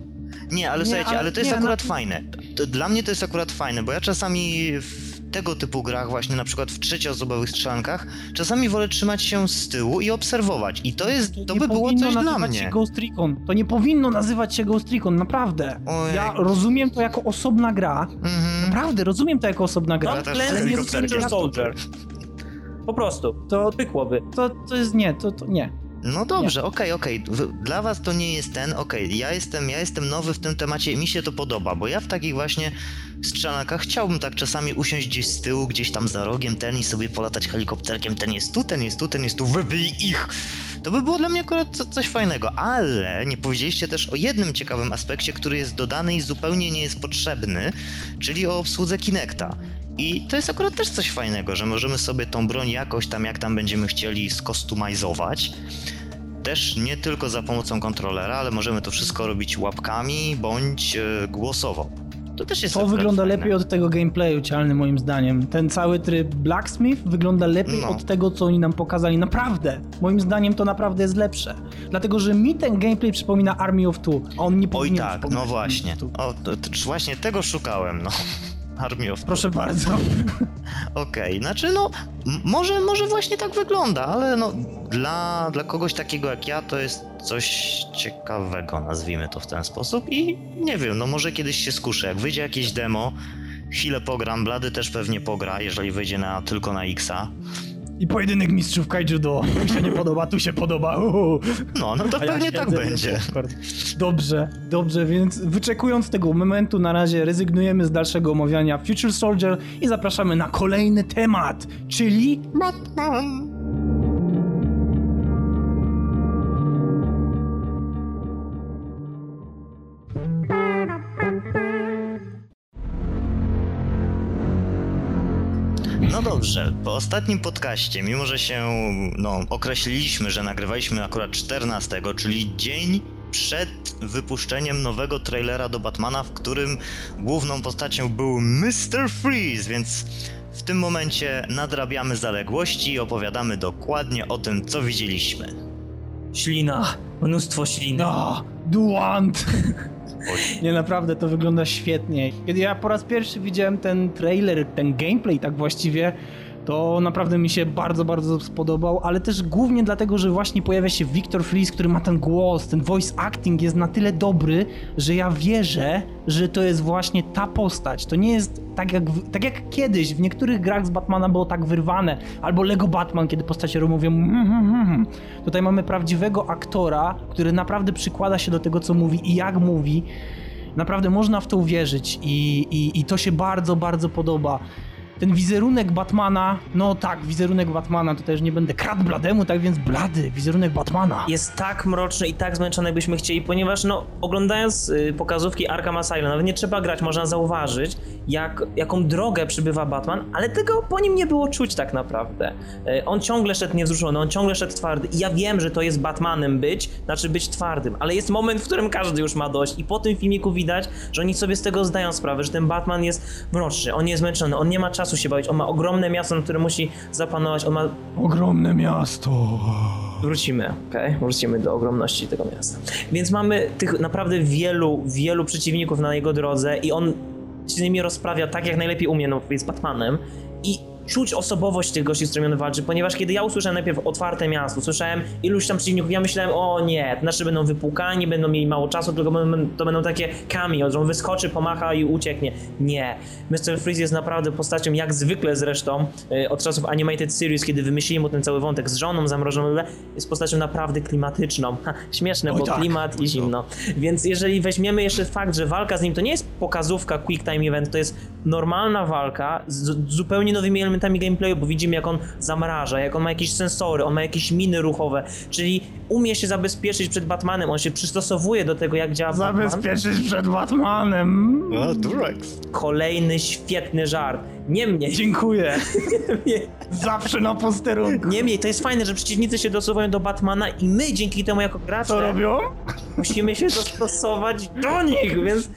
Nie, ale Nie, słuchajcie, ale- ale to jest nie, akurat no- fajne. To, dla mnie to jest akurat fajne, bo ja czasami w tego typu grach, właśnie na przykład w trzecioosobowych strzelankach, czasami wolę trzymać się z tyłu i obserwować. I to jest, to nie by było powinno coś dla nazywać mnie. się Ghost Recon. To nie powinno nazywać się Ghost Recon, naprawdę. Ojej. Ja rozumiem to jako osobna gra. Mhm. Naprawdę, rozumiem to jako osobna gra. Jest helikopterem. Winter Soldier. Po prostu. To, Pykłoby. to, to jest nie, to, to nie. No dobrze, okej, okej. Wy- Dla was to nie jest ten, okej. Ja jestem, ja jestem nowy w tym temacie, mi się to podoba, bo ja w takich właśnie strzelankach chciałbym tak czasami usiąść gdzieś z tyłu, gdzieś tam za rogiem, ten i sobie polatać helikopterkiem, ten jest tu, ten jest tu, ten jest tu, wybij ich! To by było dla mnie akurat co, coś fajnego, ale nie powiedzieliście też o jednym ciekawym aspekcie, który jest dodany i zupełnie nie jest potrzebny, czyli o obsłudze Kinecta. I to jest akurat też coś fajnego, że możemy sobie tą broń jakoś tam, jak tam będziemy chcieli, skostumizować. Też nie tylko za pomocą kontrolera, ale możemy to wszystko robić łapkami bądź e, głosowo. To też jest To wygląda fajne. lepiej od tego gameplayu cialny moim zdaniem. Ten cały tryb Blacksmith wygląda lepiej No. od tego, co oni nam pokazali. Naprawdę. Moim zdaniem to naprawdę jest lepsze. Dlatego, że mi ten gameplay przypomina Army of Two, a on nie Oj powinien tak, przypominać no właśnie. O, to, to, właśnie tego szukałem, no. Proszę bardzo. Okej, znaczy no, może, może właśnie tak wygląda, ale no, dla, dla kogoś takiego jak ja to jest coś ciekawego, nazwijmy to w ten sposób. I nie wiem, no może kiedyś się skuszę, jak wyjdzie jakieś demo, chwilę pogram, Blady też pewnie pogra, jeżeli wyjdzie na, tylko na Xa, I pojedynek mistrzów Kaijudo. Tu się nie podoba, tu się podoba. Uhu. no, no to A ja pewnie tak siedzę, będzie. Dobrze, dobrze, więc wyczekując tego momentu, na razie rezygnujemy z dalszego omawiania Future Soldier i zapraszamy na kolejny temat, czyli Batman! Dobrze, po ostatnim podcaście, mimo że się no, określiliśmy, że nagrywaliśmy akurat 14, czyli dzień przed wypuszczeniem nowego trailera do Batmana, w którym główną postacią był Mr. Freeze, więc w tym momencie nadrabiamy zaległości i opowiadamy dokładnie o tym, co widzieliśmy. Ślina, mnóstwo śliny. No, Duant! Nie, naprawdę to wygląda świetnie. Kiedy ja po raz pierwszy widziałem ten trailer, ten gameplay tak właściwie, to naprawdę mi się bardzo, bardzo spodobał, ale też głównie dlatego, że właśnie pojawia się Victor Freeze, który ma ten głos, ten voice acting jest na tyle dobry, że ja wierzę, że to jest właśnie ta postać. To nie jest tak jak, tak jak kiedyś w niektórych grach z Batmana było tak wyrwane, albo Lego Batman, kiedy postacie mówią "Mm, mm, mm". Tutaj mamy prawdziwego aktora, który naprawdę przykłada się do tego, co mówi i jak mówi. Naprawdę można w to uwierzyć i, i, i to się bardzo, bardzo podoba. Ten wizerunek Batmana, no tak, wizerunek Batmana, to też nie będę kradł blademu, tak więc blady, wizerunek Batmana. Jest tak mroczny i tak zmęczony, jakbyśmy chcieli, ponieważ no, oglądając y, pokazówki Arkham Asylum, nawet nie trzeba grać, można zauważyć, jak, jaką drogę przybywa Batman, ale tego po nim nie było czuć tak naprawdę. Y, on ciągle szedł niewzruszony, on ciągle szedł twardy i ja wiem, że to jest Batmanem być, znaczy być twardym, ale jest moment, w którym każdy już ma dość i po tym filmiku widać, że oni sobie z tego zdają sprawę, że ten Batman jest mroczny, on jest zmęczony, on nie ma czasu się bawić, on ma ogromne miasto, na które musi zapanować, on ma Ogromne miasto. Wrócimy, okej? Wrócimy do ogromności tego miasta. Więc mamy tych naprawdę wielu, wielu przeciwników na jego drodze i on się z nimi rozprawia tak, jak najlepiej umie, no jest Batmanem czuć osobowość tych gości, z którymi on walczy, ponieważ kiedy ja usłyszałem najpierw otwarte miasto, słyszałem iluś tam przeciwników, ja myślałem, o nie, znaczy będą wypłukani, będą mieli mało czasu, tylko to będą takie że on wyskoczy, pomacha i ucieknie. Nie. Mr. Freeze jest naprawdę postacią, jak zwykle zresztą, y, od czasów Animated Series, kiedy wymyślili mu ten cały wątek z żoną zamrożoną, jest postacią naprawdę klimatyczną. Ha, śmieszne, Oj, bo tak. klimat i zimno. Więc jeżeli weźmiemy jeszcze fakt, że walka z nim to nie jest pokazówka Quick Time Event, to jest normalna walka z zupełnie nowymi elementami gameplayu, bo widzimy jak on zamraża, jak on ma jakieś sensory, on ma jakieś miny ruchowe, czyli umie się zabezpieczyć przed Batmanem, on się przystosowuje do tego jak działa Batman. Zabezpieczyć przed Batmanem. A, Durex. Kolejny świetny żart. Niemniej, Dziękuję. Zawsze na posterunku. niemniej, to jest fajne, że przeciwnicy się dostosowują do Batmana i my dzięki temu jako gracze Co robią? musimy się dostosować do nich, więc...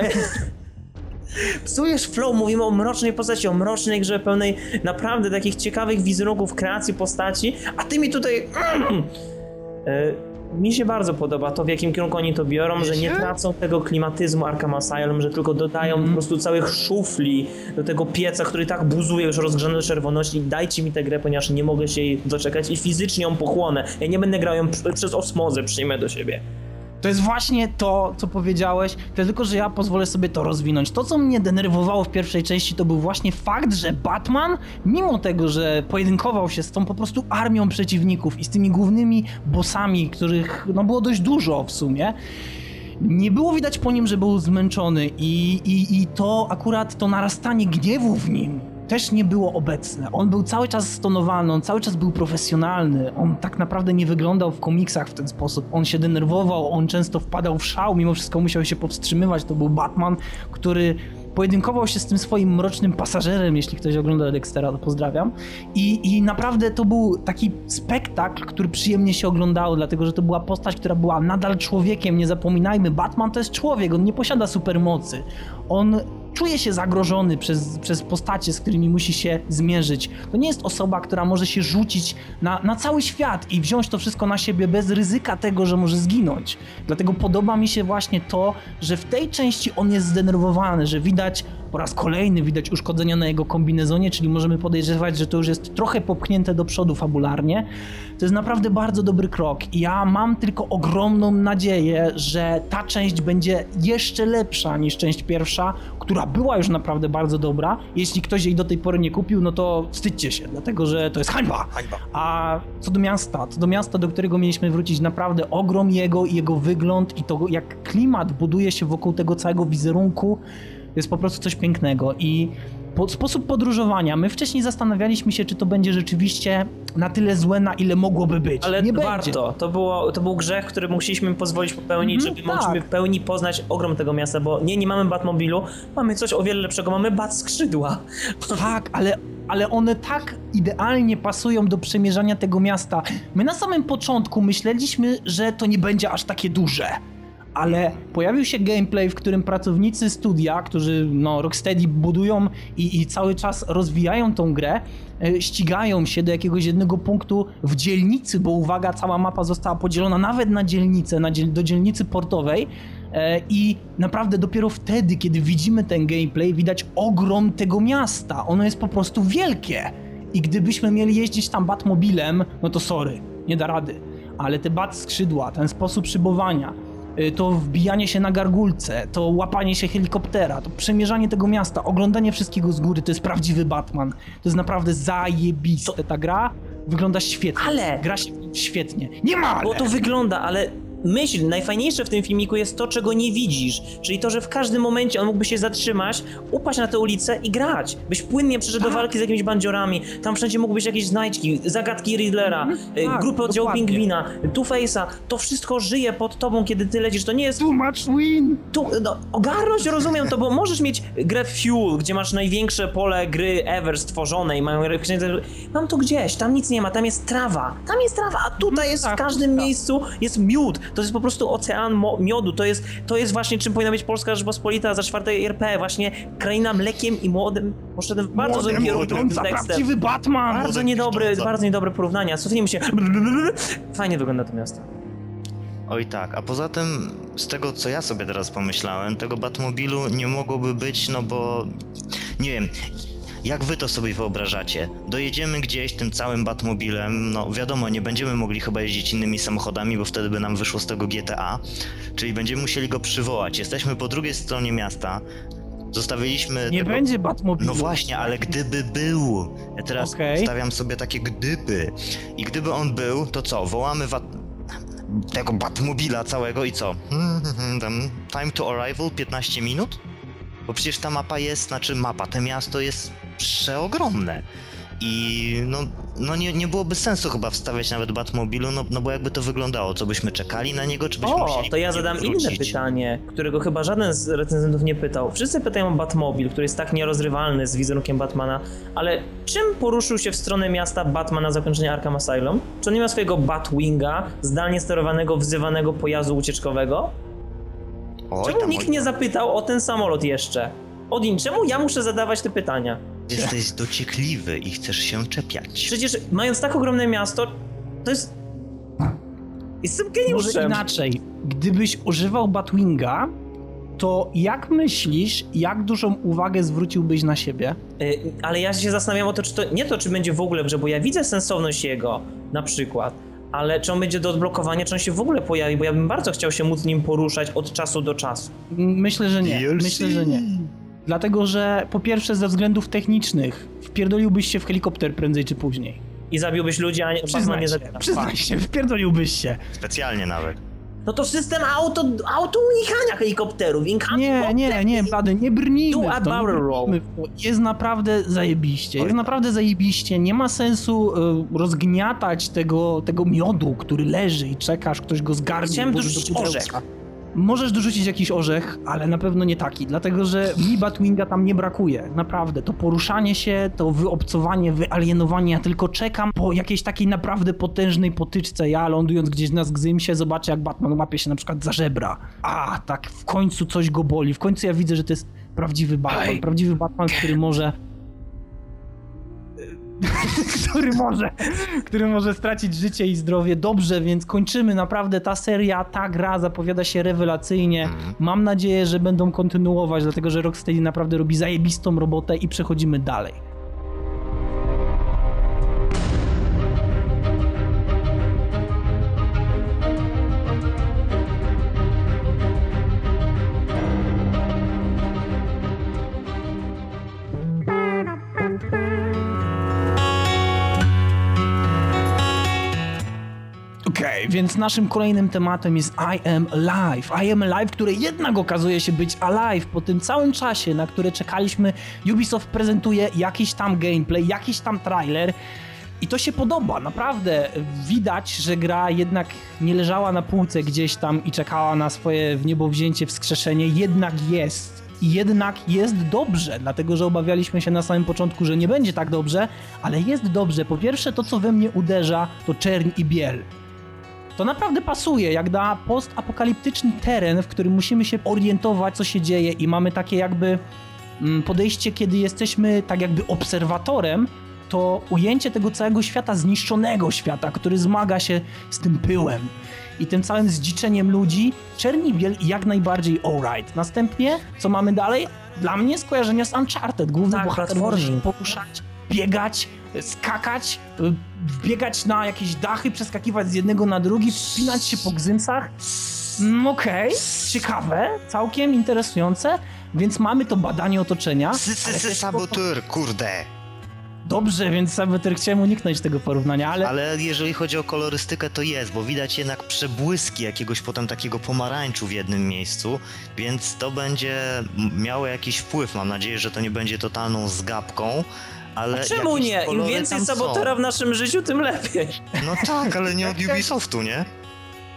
Psujesz flow, mówimy o mrocznej postaci, o mrocznej grze pełnej naprawdę takich ciekawych wizerunków, kreacji postaci, a ty mi tutaj... E, Mi się bardzo podoba to, w jakim kierunku oni to biorą, że nie tracą tego klimatyzmu Arkham Asylum, że tylko dodają po prostu całych szufli do tego pieca, który tak buzuje już rozgrzany do czerwoności. Dajcie mi tę grę, ponieważ nie mogę się jej doczekać i fizycznie ją pochłonę. Ja nie będę grał ją pr- przez osmozę, przyjmę do siebie. To jest właśnie to, co powiedziałeś, tylko że ja pozwolę sobie to rozwinąć. To, co mnie denerwowało w pierwszej części, to był właśnie fakt, że Batman, mimo tego, że pojedynkował się z tą po prostu armią przeciwników i z tymi głównymi bossami, których no, było dość dużo w sumie, nie było widać po nim, że był zmęczony i, i, i to akurat to narastanie gniewu w nim też nie było obecne. On był cały czas stonowany, on cały czas był profesjonalny. On tak naprawdę nie wyglądał w komiksach w ten sposób. On się denerwował, on często wpadał w szał, mimo wszystko musiał się powstrzymywać. To był Batman, który pojedynkował się z tym swoim mrocznym pasażerem, jeśli ktoś ogląda Dextera, to pozdrawiam. I, I naprawdę to był taki spektakl, który przyjemnie się oglądało, dlatego że to była postać, która była nadal człowiekiem. Nie zapominajmy, Batman to jest człowiek, on nie posiada supermocy. On czuje się zagrożony przez, przez postacie, z którymi musi się zmierzyć. To nie jest osoba, która może się rzucić na, na cały świat i wziąć to wszystko na siebie bez ryzyka tego, że może zginąć. Dlatego podoba mi się właśnie to, że w tej części on jest zdenerwowany, że widać po raz kolejny widać uszkodzenia na jego kombinezonie, czyli możemy podejrzewać, że to już jest trochę popchnięte do przodu fabularnie. To jest naprawdę bardzo dobry krok i ja mam tylko ogromną nadzieję, że ta część będzie jeszcze lepsza niż część pierwsza, która była już naprawdę bardzo dobra. Jeśli ktoś jej do tej pory nie kupił, no to wstydźcie się, dlatego że to jest hańba. Hańba. A co do miasta, co do miasta, do którego mieliśmy wrócić, naprawdę ogrom jego i jego wygląd i to jak klimat buduje się wokół tego całego wizerunku, jest po prostu coś pięknego i po, sposób podróżowania. My wcześniej zastanawialiśmy się, czy to będzie rzeczywiście na tyle złe, na ile mogłoby być. Ale nie warto. będzie. To, było, to był grzech, który musieliśmy pozwolić popełnić, Mhm, żeby tak. mogliśmy w pełni poznać ogrom tego miasta, bo nie, nie mamy Batmobilu, mamy coś o wiele lepszego, mamy Bat skrzydła. Tak, ale, ale one tak idealnie pasują do przemierzania tego miasta. My na samym początku myśleliśmy, że to nie będzie aż takie duże. Ale pojawił się gameplay, w którym pracownicy studia, którzy no, Rocksteady budują i, i cały czas rozwijają tą grę, e, ścigają się do jakiegoś jednego punktu w dzielnicy, bo uwaga, cała mapa została podzielona nawet na dzielnicę, na dziel do dzielnicy portowej. E, I naprawdę dopiero wtedy, kiedy widzimy ten gameplay, widać ogrom tego miasta. Ono jest po prostu wielkie. I gdybyśmy mieli jeździć tam Batmobilem, no to sorry, nie da rady. Ale te bat skrzydła, ten sposób szybowania, to wbijanie się na gargulce, to łapanie się helikoptera, to przemierzanie tego miasta, oglądanie wszystkiego z góry, to jest prawdziwy Batman. To jest naprawdę zajebiste. Ta gra wygląda świetnie. Ale- Gra się świetnie. Nie ma ale. Bo to wygląda, ale myśl, najfajniejsze w tym filmiku jest to, czego nie widzisz. Czyli to, że w każdym momencie on mógłby się zatrzymać, upaść na tę ulicę i grać. Byś płynnie przeszedł Tak. do walki z jakimiś bandziorami. Tam wszędzie mógłbyś jakieś znajdźki, zagadki Riddlera, y, tak, grupy oddziału dokładnie. Pingwina, Two-Face'a. To wszystko żyje pod tobą, kiedy ty lecisz. To nie jest Too much win! tu, no, ogarnąć rozumiem to, bo możesz mieć grę Fuel, gdzie masz największe pole gry ever stworzone i mają Mam to gdzieś, tam nic nie ma, tam jest trawa. Tam jest trawa, a tutaj jest w tak, każdym tak. miejscu jest miód. To jest po prostu ocean miodu. To jest, to jest właśnie czym powinna być Polska Rzeczpospolita za czwartej RP. Właśnie kraina mlekiem i młodym. Poszedłem w bardzo złym kierunku prawdziwy Batman! Bardzo niedobry, piszcząca. bardzo niedobre porównania. Cofnijmy się. Fajnie wygląda to miasto. Oj tak, a poza tym, z tego co ja sobie teraz pomyślałem, tego Batmobilu nie mogłoby być, no bo nie wiem, jak wy to sobie wyobrażacie? Dojedziemy gdzieś tym całym Batmobilem, no wiadomo, nie będziemy mogli chyba jeździć innymi samochodami, bo wtedy by nam wyszło z tego GTA, czyli będziemy musieli go przywołać. Jesteśmy po drugiej stronie miasta, zostawiliśmy... Nie tego... będzie Batmobilu. No właśnie, ale gdyby był. Ja teraz Okej. stawiam sobie takie gdyby. I gdyby on był, to co? Wołamy wat... tego Batmobila całego i co? Hmm, Tam time to arrival 15 minut? Bo przecież ta mapa jest, znaczy mapa, to miasto jest przeogromne. I no, no nie, nie byłoby sensu chyba wstawiać nawet Batmobilu, no, no bo jakby to wyglądało, co byśmy czekali na niego, czy byśmy O, musieli to ja po zadam niego inne wrócić? pytanie, którego chyba żaden z recenzentów nie pytał. Wszyscy pytają o Batmobil, który jest tak nierozrywalny z wizerunkiem Batmana, ale czym poruszył się w stronę miasta Batman na zakończenie Arkham Asylum? Czy on nie ma swojego Batwinga, zdalnie sterowanego, wzywanego pojazdu ucieczkowego? Oj, Czemu tam, nikt oj, nie zapytał o ten samolot jeszcze? Odin, czemu ja muszę zadawać te pytania? Jesteś dociekliwy i chcesz się czepiać. Przecież mając tak ogromne miasto, to jest... Jestem Może geniuszem. inaczej. Gdybyś używał Batwinga, to jak myślisz, jak dużą uwagę zwróciłbyś na siebie? Y, Ale ja się zastanawiam o to, czy to nie to, czy będzie w ogóle w grze, bo ja widzę sensowność jego, na przykład, ale czy on będzie do odblokowania, czy on się w ogóle pojawi, bo ja bym bardzo chciał się móc nim poruszać od czasu do czasu. Myślę, że nie. DLC. Myślę, że nie. Dlatego, że po pierwsze ze względów technicznych wpierdoliłbyś się w helikopter prędzej czy później. I zabiłbyś ludzi, a nie, Przyznaj nie zabiera. przyznaj się, wpierdoliłbyś się. Specjalnie nawet. No to system auto, auto unikania helikopterów. Nie, nie, nie, Blady, nie brnijmy Do w to, brnijmy w to. Jest naprawdę zajebiście, jest naprawdę zajebiście. Nie ma sensu y, rozgniatać tego, tego miodu, który leży i czekasz, ktoś go zgarnie. Chciałem pudełka. orzech. Możesz dorzucić jakiś orzech, ale na pewno nie taki, dlatego że mi Batwinga tam nie brakuje, naprawdę. To poruszanie się, to wyobcowanie, wyalienowanie, ja tylko czekam po jakiejś takiej naprawdę potężnej potyczce. Ja lądując gdzieś na Zgzymsie zobaczę jak Batman łapie się na przykład za żebra. A, tak w końcu coś go boli, w końcu ja widzę, że to jest prawdziwy Batman, prawdziwy Batman, który może... który może, który może stracić życie i zdrowie. Dobrze, więc kończymy. Naprawdę ta seria, ta gra zapowiada się rewelacyjnie. Mhm. Mam nadzieję, że będą kontynuować, dlatego że Rocksteady naprawdę robi zajebistą robotę i przechodzimy dalej. Więc naszym kolejnym tematem jest I Am Alive. I Am Alive, które jednak okazuje się być alive po tym całym czasie, na które czekaliśmy. Ubisoft prezentuje jakiś tam gameplay, jakiś tam trailer. I to się podoba, naprawdę. Widać, że gra jednak nie leżała na półce gdzieś tam i czekała na swoje w niebo wzięcie, wskrzeszenie. Jednak jest. I jednak jest dobrze, dlatego że obawialiśmy się na samym początku, że nie będzie tak dobrze, ale jest dobrze. Po pierwsze, to co we mnie uderza, to czerń i biel. To naprawdę pasuje, jak na postapokaliptyczny teren, w którym musimy się orientować, co się dzieje, i mamy takie jakby mm, podejście, kiedy jesteśmy tak jakby obserwatorem, to ujęcie tego całego świata, zniszczonego świata, który zmaga się z tym pyłem i tym całym zdziczeniem ludzi, czerni biel jak najbardziej alright. Następnie, co mamy dalej? Dla mnie skojarzenia z Uncharted. Główny Tak, bohater może się poruszać, biegać, skakać, wbiegać na jakieś dachy, przeskakiwać z jednego na drugi, wspinać się po gzymsach. Mm, Okej, ciekawe, całkiem interesujące, więc mamy to badanie otoczenia. Sy, kurde. Dobrze, więc saboter chciałem uniknąć tego porównania, ale Ale jeżeli chodzi o kolorystykę, to jest, bo widać jednak przebłyski jakiegoś potem takiego pomarańczu w jednym miejscu, więc to będzie miało jakiś wpływ. Mam nadzieję, że to nie będzie totalną zgapką, ale. Czemu jakieś nie? Im więcej tam są. sabotora w naszym życiu, tym lepiej. No tak, ale nie od Ubisoftu, nie?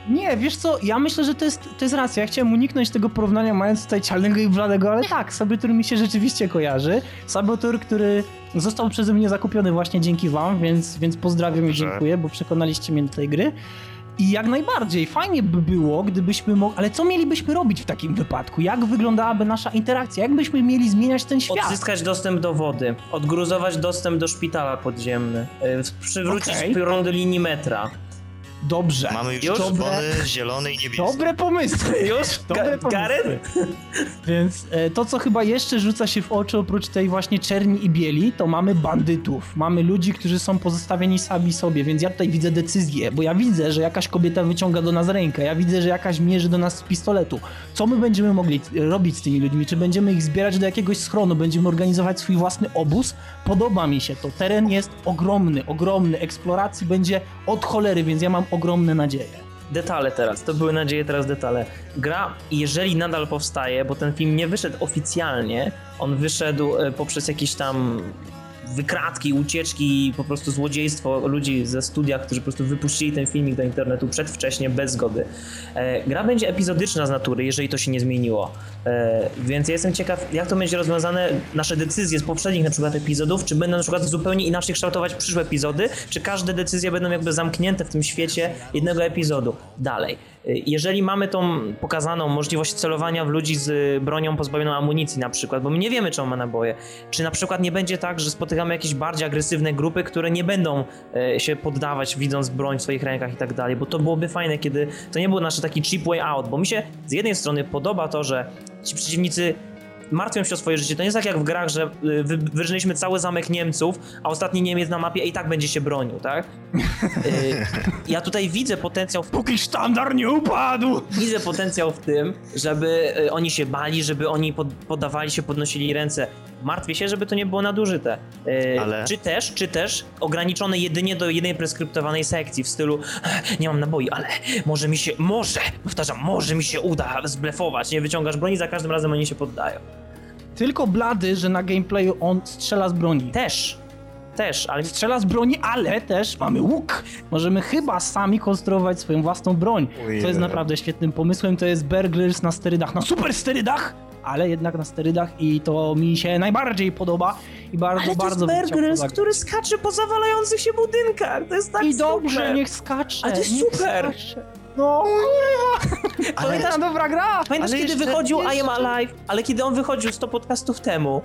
Nie, wiesz co, ja myślę, że to jest, to jest racja. Ja chciałem uniknąć tego porównania, mając tutaj cialnego i bladego, ale tak, Saboteur mi się rzeczywiście kojarzy. Saboteur, który został przeze mnie zakupiony właśnie dzięki wam, więc, więc pozdrawiam i Dobrze. dziękuję, bo przekonaliście mnie do tej gry. I jak najbardziej, fajnie by było, gdybyśmy mogli... Ale co mielibyśmy robić w takim wypadku? Jak wyglądałaby nasza interakcja? Jak byśmy mieli zmieniać ten świat? Odzyskać dostęp do wody, odgruzować dostęp do szpitala podziemny, y, przywrócić piorun do linii metra. Dobrze. Mamy już Już? czerwony, zielony i niebieski. Dobre pomysły. Już? Dobre pomysły. Garen? Więc e, to, co chyba jeszcze rzuca się w oczy, oprócz tej właśnie czerni i bieli, to mamy bandytów. Mamy ludzi, którzy są pozostawieni sami sobie, więc ja tutaj widzę decyzję, bo ja widzę, że jakaś kobieta wyciąga do nas rękę, ja widzę, że jakaś mierzy do nas z pistoletu. Co my będziemy mogli robić z tymi ludźmi? Czy będziemy ich zbierać do jakiegoś schronu? Będziemy organizować swój własny obóz? Podoba mi się to. Teren jest ogromny, ogromny. Eksploracji będzie od cholery, więc ja mam ogromne nadzieje. Detale teraz, to były nadzieje, teraz detale. Gra, jeżeli nadal powstaje, bo ten film nie wyszedł oficjalnie, on wyszedł e, poprzez jakieś tam wykradki, ucieczki, po prostu złodziejstwo ludzi ze studia, którzy po prostu wypuścili ten filmik do internetu przedwcześnie, bez zgody. E, gra będzie epizodyczna z natury, jeżeli to się nie zmieniło. E, więc ja jestem ciekaw, jak to będzie rozwiązane, nasze decyzje z poprzednich na przykład epizodów, czy będą na przykład zupełnie inaczej kształtować przyszłe epizody, czy każde decyzje będą jakby zamknięte w tym świecie jednego epizodu. Dalej. Jeżeli mamy tą pokazaną możliwość celowania w ludzi z bronią pozbawioną amunicji na przykład, bo my nie wiemy, czy on ma naboje, czy na przykład nie będzie tak, że spotykamy jakieś bardziej agresywne grupy, które nie będą e, się poddawać, widząc broń w swoich rękach i tak dalej, bo to byłoby fajne, kiedy to nie był nasz taki cheap way out, bo mi się z jednej strony podoba to, że ci przeciwnicy martwią się o swoje życie. To nie jest tak jak w grach, że y, wy, wyrżyliśmy cały zamek Niemców, a ostatni Niemiec na mapie i tak będzie się bronił, tak? Y, ja tutaj widzę potencjał w Póki sztandar nie upadł! Widzę potencjał w tym, żeby y, oni się bali, żeby oni pod, poddawali się, podnosili ręce. Martwię się, żeby to nie było nadużyte. Ale- Czy też, czy też ograniczone jedynie do jednej preskryptowanej sekcji w stylu "Ech, nie mam naboi, ale może mi się, może, powtarzam, może mi się uda zblefować, nie wyciągasz broni, za każdym razem oni się poddają. Tylko blady, że na gameplayu on strzela z broni. Też, też, ale Strzela z broni, ale też mamy łuk. Możemy chyba sami konstruować swoją własną broń. Ojej. Co jest naprawdę świetnym pomysłem. To jest Burglars na sterydach, na super sterydach, ale jednak na sterydach i to mi się najbardziej podoba i bardzo, ale to bardzo jest zagrać. który skacze po zawalających się budynkach, to jest tak I dobrze, super. niech skacze. Ale to jest super. Skacze. No, kurwa! Ale- Pamiętam, dobra gra! Pamiętasz, Ale kiedy jeszcze- wychodził I Am Alive? Ale kiedy on wychodził 100 podcastów temu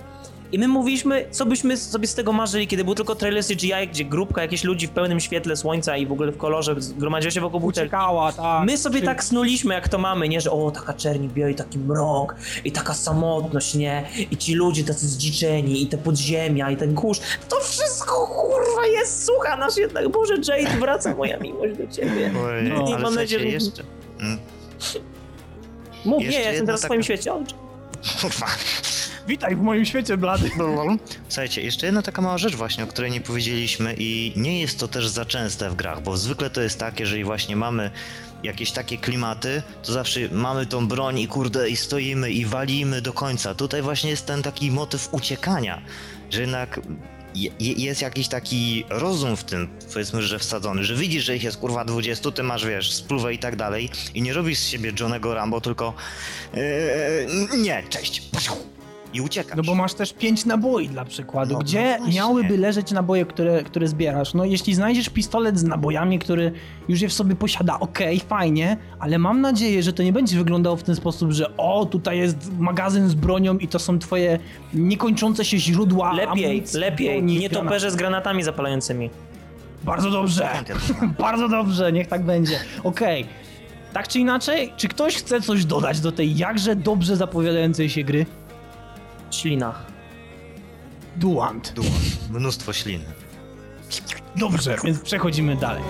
i my mówiliśmy, co byśmy sobie z tego marzyli, kiedy był tylko trailer CGI, gdzie grupka jakichś ludzi w pełnym świetle słońca i w ogóle w kolorze zgromadziła się wokół butelki. Uciekała, tak. My sobie Czy- tak snuliśmy, jak to mamy, nie? Że o, taka czerni biała i taki mrok i taka samotność, nie? I ci ludzie tacy zdziczeni i te podziemia i ten kurz. To wszystko, kurwa, jest, słucha nasz jednak. Boże, Jade, wraca moja miłość do ciebie. Ojej, No. ale Mam nadzieję, że- jeszcze... Mm, Mów, Jeszcze nie, ja jestem teraz w swoim świecie. Kurwa. Witaj w moim świecie, blady. Słuchajcie, jeszcze jedna taka mała rzecz właśnie, o której nie powiedzieliśmy i nie jest to też za częste w grach, bo zwykle to jest tak, jeżeli właśnie mamy jakieś takie klimaty, to zawsze mamy tą broń i kurde i stoimy i walimy do końca. Tutaj właśnie jest ten taki motyw uciekania, że jednak je, je- jest jakiś taki rozum w tym, powiedzmy, że wsadzony, że widzisz, że ich jest kurwa 20, ty masz, wiesz, spluwę i tak dalej i nie robisz z siebie Johnego Rambo, tylko yy, nie, cześć, i uciekasz. No bo masz też pięć naboi dla przykładu, No, gdzie no miałyby leżeć naboje, które, które zbierasz. No jeśli znajdziesz pistolet z nabojami, który już je w sobie posiada, okej, fajnie, ale mam nadzieję, że to nie będzie wyglądało w ten sposób, że o, tutaj jest magazyn z bronią i to są twoje niekończące się źródła Lepiej, amunicji, lepiej. Nie toperze z granatami zapalającymi. Bardzo dobrze. Bardzo dobrze, niech tak będzie. Okej. Tak czy inaczej, czy ktoś chce coś dodać do tej jakże dobrze zapowiadającej się gry? Ślinach. Duant. Dumą. Mnóstwo śliny. Dobrze, więc przechodzimy dalej.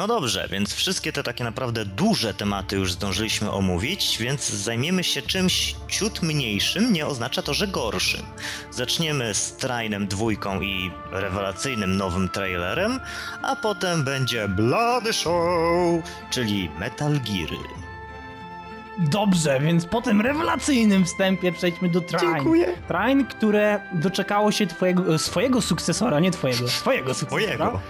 No dobrze, więc wszystkie te takie naprawdę duże tematy już zdążyliśmy omówić, więc zajmiemy się czymś ciut mniejszym, nie oznacza to, że gorszym. Zaczniemy z Trainem dwójką i rewelacyjnym nowym trailerem, a potem będzie Bloody Show, czyli Metal Geary. Dobrze, więc po tym rewelacyjnym wstępie przejdźmy do Train. Dziękuję. Train, które doczekało się twojego, swojego sukcesora, nie twojego, swojego sukcesora. Mojego.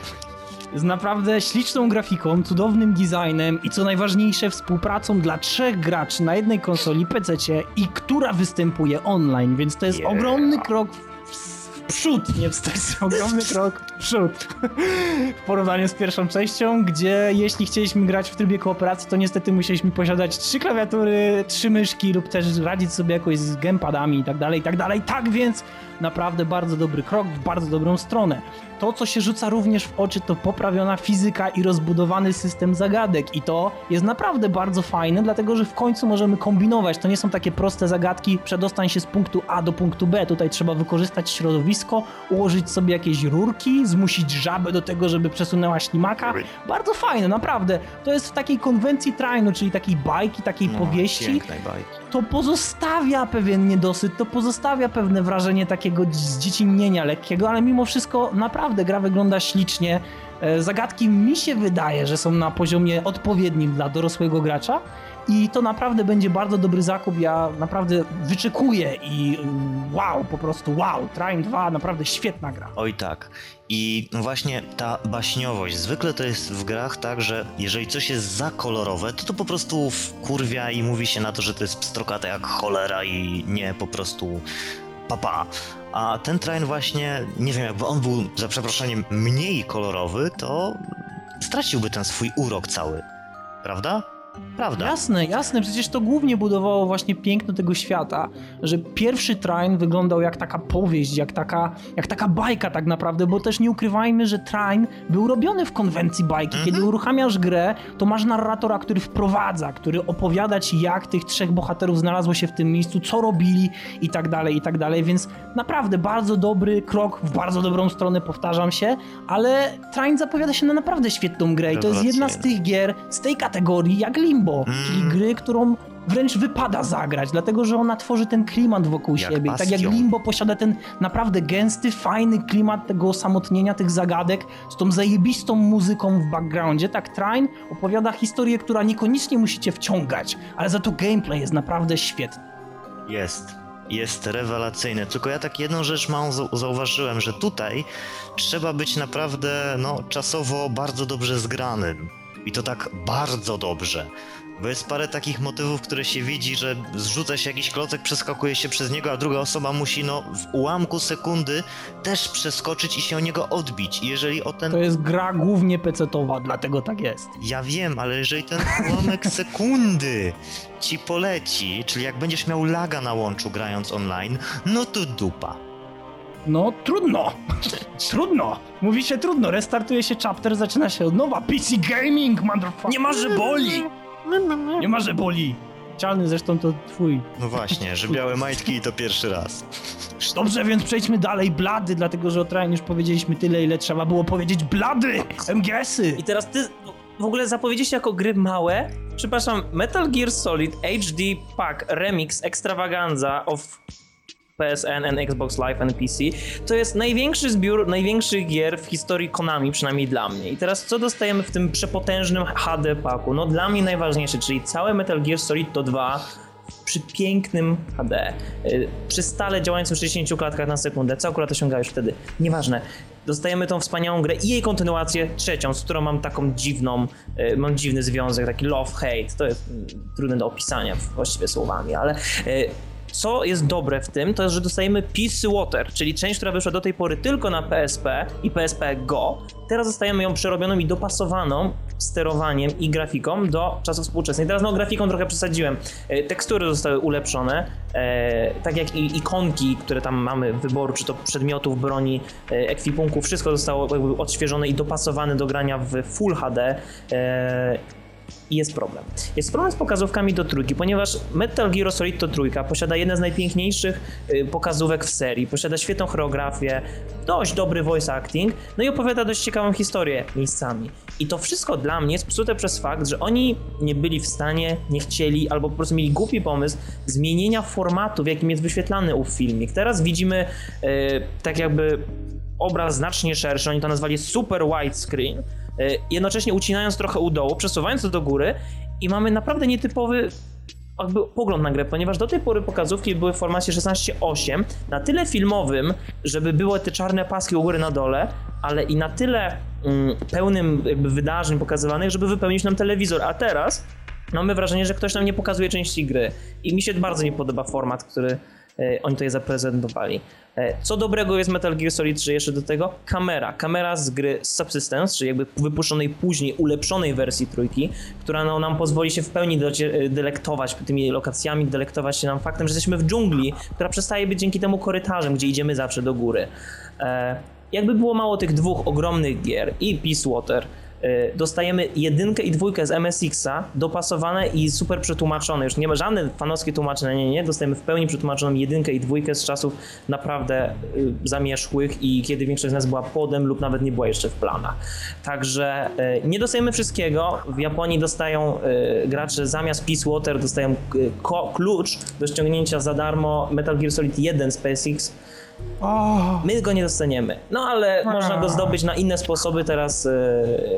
Z naprawdę śliczną grafiką, cudownym designem i co najważniejsze współpracą dla trzech graczy na jednej konsoli PC i która występuje online, więc to jest Yeah. ogromny krok w, przód, nie wstecz, ogromny krok w przód. W porównaniu z pierwszą częścią, gdzie jeśli chcieliśmy grać w trybie kooperacji, to niestety musieliśmy posiadać trzy klawiatury, trzy myszki lub też radzić sobie jakoś z gamepadami i tak dalej, i tak dalej. Tak więc naprawdę bardzo dobry krok w bardzo dobrą stronę. To, co się rzuca również w oczy, to poprawiona fizyka i rozbudowany system zagadek. I to jest naprawdę bardzo fajne, dlatego że w końcu możemy kombinować. To nie są takie proste zagadki, przedostań się z punktu A do punktu B. Tutaj trzeba wykorzystać środowisko, ułożyć sobie jakieś rurki, zmusić żabę do tego, żeby przesunęła ślimaka. Bardzo fajne, naprawdę. To jest w takiej konwencji trainu, czyli takiej bajki, takiej No, powieści Pięknej bajki. To pozostawia pewien niedosyt, to pozostawia pewne wrażenie takiego zdziecinnienia lekkiego, ale mimo wszystko naprawdę gra wygląda ślicznie. E, Zagadki mi się wydaje, że są na poziomie odpowiednim dla dorosłego gracza i to naprawdę będzie bardzo dobry zakup. Ja naprawdę wyczekuję i y, wow, po prostu wow. Train 2 naprawdę świetna gra. Oj tak. I właśnie ta baśniowość. Zwykle to jest w grach tak, że jeżeli coś jest za kolorowe, to to po prostu wkurwia i mówi się na to, że to jest pstrokate jak cholera i nie po prostu papa. A ten train właśnie, nie wiem, jakby on był za przeproszeniem mniej kolorowy, to straciłby ten swój urok cały. Prawda? Prawda. Jasne, jasne, przecież to głównie budowało właśnie piękno tego świata, że pierwszy Trine wyglądał jak taka powieść, jak taka, jak taka bajka tak naprawdę, bo też nie ukrywajmy, że Trine był robiony w konwencji bajki. Kiedy uruchamiasz grę, to masz narratora, który wprowadza, który opowiada ci jak tych trzech bohaterów znalazło się w tym miejscu, co robili i tak dalej, i tak dalej, więc naprawdę bardzo dobry krok w bardzo dobrą stronę, powtarzam się, ale Trine zapowiada się na naprawdę świetną grę i to jest jedna z tych gier z tej kategorii jak Limbo, Mm. czyli gry, którą wręcz wypada zagrać, dlatego że ona tworzy ten klimat wokół Jak siebie. I tak jak. Limbo posiada ten naprawdę gęsty, fajny klimat tego osamotnienia, tych zagadek z tą zajebistą muzyką w backgroundzie, tak Trine opowiada historię, która niekoniecznie musicie wciągać, ale za to gameplay jest naprawdę świetny. Jest. Jest rewelacyjny. Tylko ja tak jedną rzecz małą zau- zauważyłem, że tutaj trzeba być naprawdę no, czasowo bardzo dobrze zgranym. I to tak bardzo dobrze. Bo jest parę takich motywów, które się widzi, że zrzuca się jakiś klocek, przeskakuje się przez niego, a druga osoba musi no w ułamku sekundy też przeskoczyć i się o niego odbić. I jeżeli o ten To jest gra głównie pecetowa, dlatego tak jest. Ja wiem, ale jeżeli ten ułamek sekundy ci poleci, czyli jak będziesz miał laga na łączu grając online, no to dupa. No, trudno. trudno. Mówi się trudno. Restartuje się chapter, zaczyna się od nowa. PC Gaming, motherfucker. Nie ma, że boli. Nie ma, że boli. Czalny zresztą to twój. No właśnie, że białe majtki i to pierwszy raz. Dobrze, więc przejdźmy dalej. Blady, dlatego że o Train już powiedzieliśmy tyle, ile trzeba było powiedzieć. Blady! MGS-y! I teraz ty w ogóle zapowiedzieliście jako gry małe. Przepraszam, Metal Gear Solid HD Pack Remix Extravaganza of PSN and Xbox Live and PC to jest największy zbiór największych gier w historii Konami, przynajmniej dla mnie. I teraz co dostajemy w tym przepotężnym HD packu? No dla mnie najważniejsze, czyli całe Metal Gear Solid to 2 przy pięknym HD, y, przy stale działającym 60 klatkach na sekundę, co akurat osiągałeś wtedy, nieważne. Dostajemy tą wspaniałą grę i jej kontynuację trzecią, z którą mam taką dziwną, y, mam dziwny związek, taki love-hate, to jest mm, trudne do opisania właściwie słowami, ale y, co jest dobre w tym, to jest, że dostajemy Peace Water, czyli część, która wyszła do tej pory tylko na PSP i PSP Go. Teraz dostajemy ją przerobioną i dopasowaną sterowaniem i grafiką do czasów współczesnych. Teraz no grafiką trochę przesadziłem. E, Tekstury zostały ulepszone, e, tak jak i ikonki, które tam mamy wyboru, czy to przedmiotów, broni, e, ekwipunku, wszystko zostało jakby odświeżone i dopasowane do grania w Full HD. E, i jest problem. Jest problem z pokazówkami do trójki, ponieważ Metal Gear Solid to trójka posiada jeden z najpiękniejszych y, pokazówek w serii, posiada świetną choreografię, dość dobry voice acting, no i opowiada dość ciekawą historię miejscami. I to wszystko dla mnie jest psute przez fakt, że oni nie byli w stanie, nie chcieli, albo po prostu mieli głupi pomysł zmienienia formatu, w jakim jest wyświetlany ów filmik. Teraz widzimy y, tak jakby obraz znacznie szerszy, oni to nazwali super widescreen, jednocześnie ucinając trochę u dołu, przesuwając to do góry i mamy naprawdę nietypowy jakby pogląd na grę, ponieważ do tej pory pokazówki były w formacie 16:8, na tyle filmowym, żeby były te czarne paski u góry na dole, ale i na tyle mm, pełnym jakby wydarzeń pokazywanych, żeby wypełnić nam telewizor, a teraz mamy wrażenie, że ktoś nam nie pokazuje części gry. I mi się bardzo nie podoba format, który e, oni tutaj zaprezentowali. E, Co dobrego jest Metal Gear Solid 3 jeszcze do tego? Kamera. Kamera z gry Subsistence, czyli jakby wypuszczonej później, ulepszonej wersji trójki, która no, nam pozwoli się w pełni docie- delektować tymi lokacjami, delektować się nam faktem, że jesteśmy w dżungli, która przestaje być dzięki temu korytarzem, gdzie idziemy zawsze do góry. E, jakby było mało tych dwóch ogromnych gier i Peace Water, e, dostajemy jedynkę i dwójkę z MSX-a, dopasowane i super przetłumaczone. Już nie ma żadne fanowskie tłumaczenia, nie, nie. Dostajemy w pełni przetłumaczoną jedynkę i dwójkę z czasów naprawdę y, zamierzchłych i kiedy większość z nas była podem lub nawet nie była jeszcze w planach. Także y, nie dostajemy wszystkiego. W Japonii dostają y, gracze zamiast Peace Water dostają y, klucz do ściągnięcia za darmo Metal Gear Solid 1 z PSX. O, My go nie dostaniemy. No ale można go zdobyć na inne sposoby. Teraz e,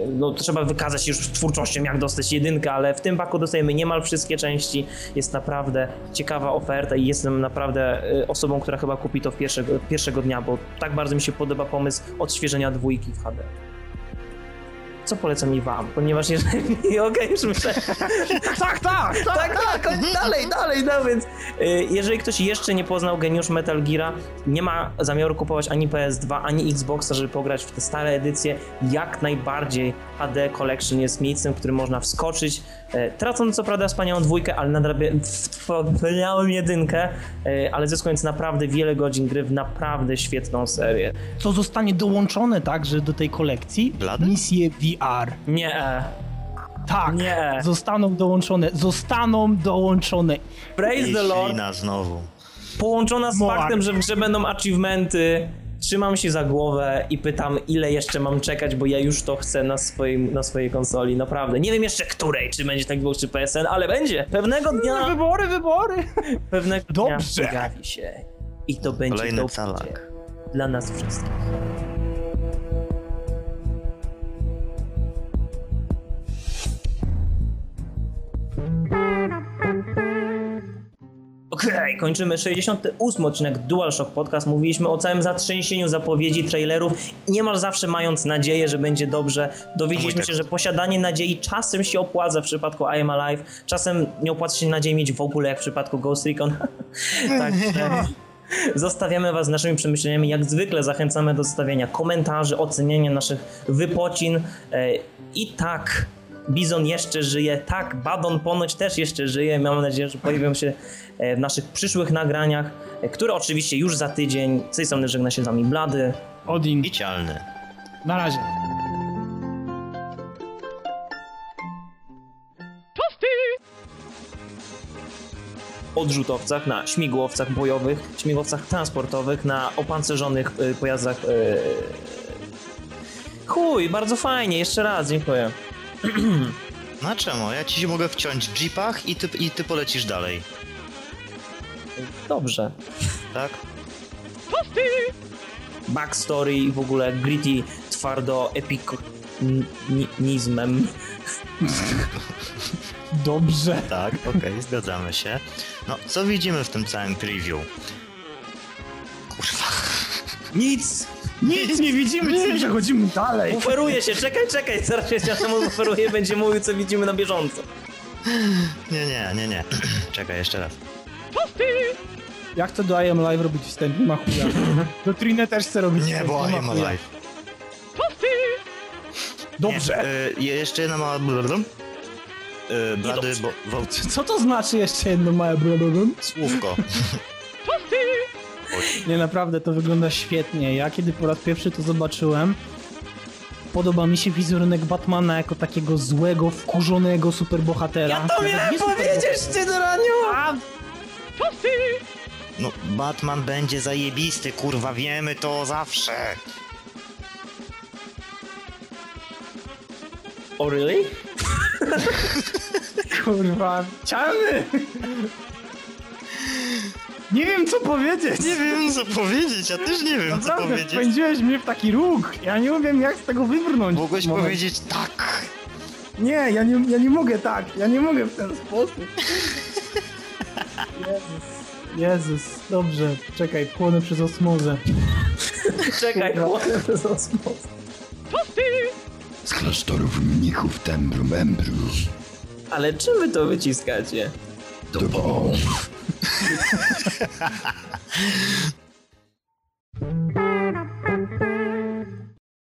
no, trzeba wykazać się już twórczością, jak dostać jedynkę, ale w tym paku dostajemy niemal wszystkie części. Jest naprawdę ciekawa oferta i jestem naprawdę e, osobą, która chyba kupi to w pierwszego, pierwszego dnia, bo tak bardzo mi się podoba pomysł odświeżenia dwójki w HD. Co polecam i wam, ponieważ jeżeli... Okej, już myślę... Tak, tak, tak! tak, tak, dalej, dalej, no więc y, jeżeli ktoś jeszcze nie poznał geniusz Metal Geara, nie ma zamiaru kupować ani PS2, ani Xboxa, żeby pograć w te stare edycje, jak najbardziej HD Collection jest miejscem, w którym można wskoczyć, e, tracąc co prawda wspaniałą dwójkę, ale nadrabia wspaniałą jedynkę, e, ale zyskując naprawdę wiele godzin gry w naprawdę świetną serię. Co zostanie dołączone także do tej kolekcji? Blady? Misje VR. Nie, e, Tak, Nie. zostaną dołączone, zostaną dołączone. praise the Lord, znowu. połączona z Moar. faktem, że w grze będą achievementy, trzymam się za głowę i pytam, ile jeszcze mam czekać, bo ja już to chcę na, swoim, na swojej konsoli, naprawdę. Nie wiem jeszcze której, czy będzie tak Xbox, czy PSN, ale będzie. Pewnego dnia, Wybory, wybory! pewnego Dobrze. dnia pojawi się. I to będzie Kolejny dobrze calak. dla nas wszystkich. Okej, kończymy 68 odcinek DualShock Podcast. Mówiliśmy o całym zatrzęsieniu zapowiedzi, trailerów i niemal zawsze mając nadzieję, że będzie dobrze. Dowiedzieliśmy się, tekst. że posiadanie nadziei czasem się opłaca w przypadku I Am Alive, czasem nie opłaca się nadziei mieć w ogóle, jak w przypadku Ghost Recon. Także zostawiamy was z naszymi przemyśleniami. Jak zwykle zachęcamy do zostawiania komentarzy, oceniania naszych wypocin. E, I tak, Bizon jeszcze żyje, tak, Badon ponoć też jeszcze żyje. Mam nadzieję, że pojawią się e, w naszych przyszłych nagraniach, e, które oczywiście już za tydzień. Z tej strony żegna się z wami Blady. Odin, I cialny. na razie. odrzutowcach, na śmigłowcach bojowych, śmigłowcach transportowych, na opancerzonych y, pojazdach. Y... Chuj, bardzo fajnie, jeszcze raz, dziękuję. No a czemu? Ja ci się mogę wciąć w jeepach i ty, i ty polecisz dalej. Dobrze. Tak? Backstory i w ogóle gritty, twardo, epicnizmem. Dobrze. Tak, okej, zgadzamy się. No, co widzimy w tym całym preview? Kurwa. Nic! Nic nie widzimy, przechodzimy dalej. Buferuje się, czekaj, czekaj, zaraz się temu buferuje, będzie mówił, co widzimy na bieżąco. Nie, nie, nie, nie. Czekaj, jeszcze raz. Ja chcę do I Am Live robić wstęp, nie ma chuja. Do Trine też chcę robić Nie, wstęp, bo I am alive. Dobrze. Nie, y, jeszcze jedna mała... blablabla. Y, blady, bo... Co to znaczy jeszcze jedno małe blablabla? Słówko. Nie, naprawdę to wygląda świetnie. Ja kiedy po raz pierwszy to zobaczyłem, podoba mi się wizerunek Batmana jako takiego złego, wkurzonego superbohatera. Ja to miałem powiedzieć, ty Doraniu! A, No, Batman będzie zajebisty, kurwa, wiemy to zawsze. Oh really? kurwa, cialny! Nie wiem co powiedzieć. Nie wiem, co powiedzieć, ja też nie wiem, co Naprawdę, powiedzieć. wpędziłeś mnie w taki róg. Ja nie wiem jak z tego wybrnąć. Mogłeś Moment. powiedzieć tak. Nie, ja nie, ja nie mogę tak. Ja nie mogę w ten sposób. Jezus. Jezus, dobrze. Czekaj, płonę przez osmozę. Czekaj, chłopie, to jest osmoza. Z klasztorów mnichów Tembru Membru Ale czym wy to wyciskacie? do Bow. Ha ha ha ha!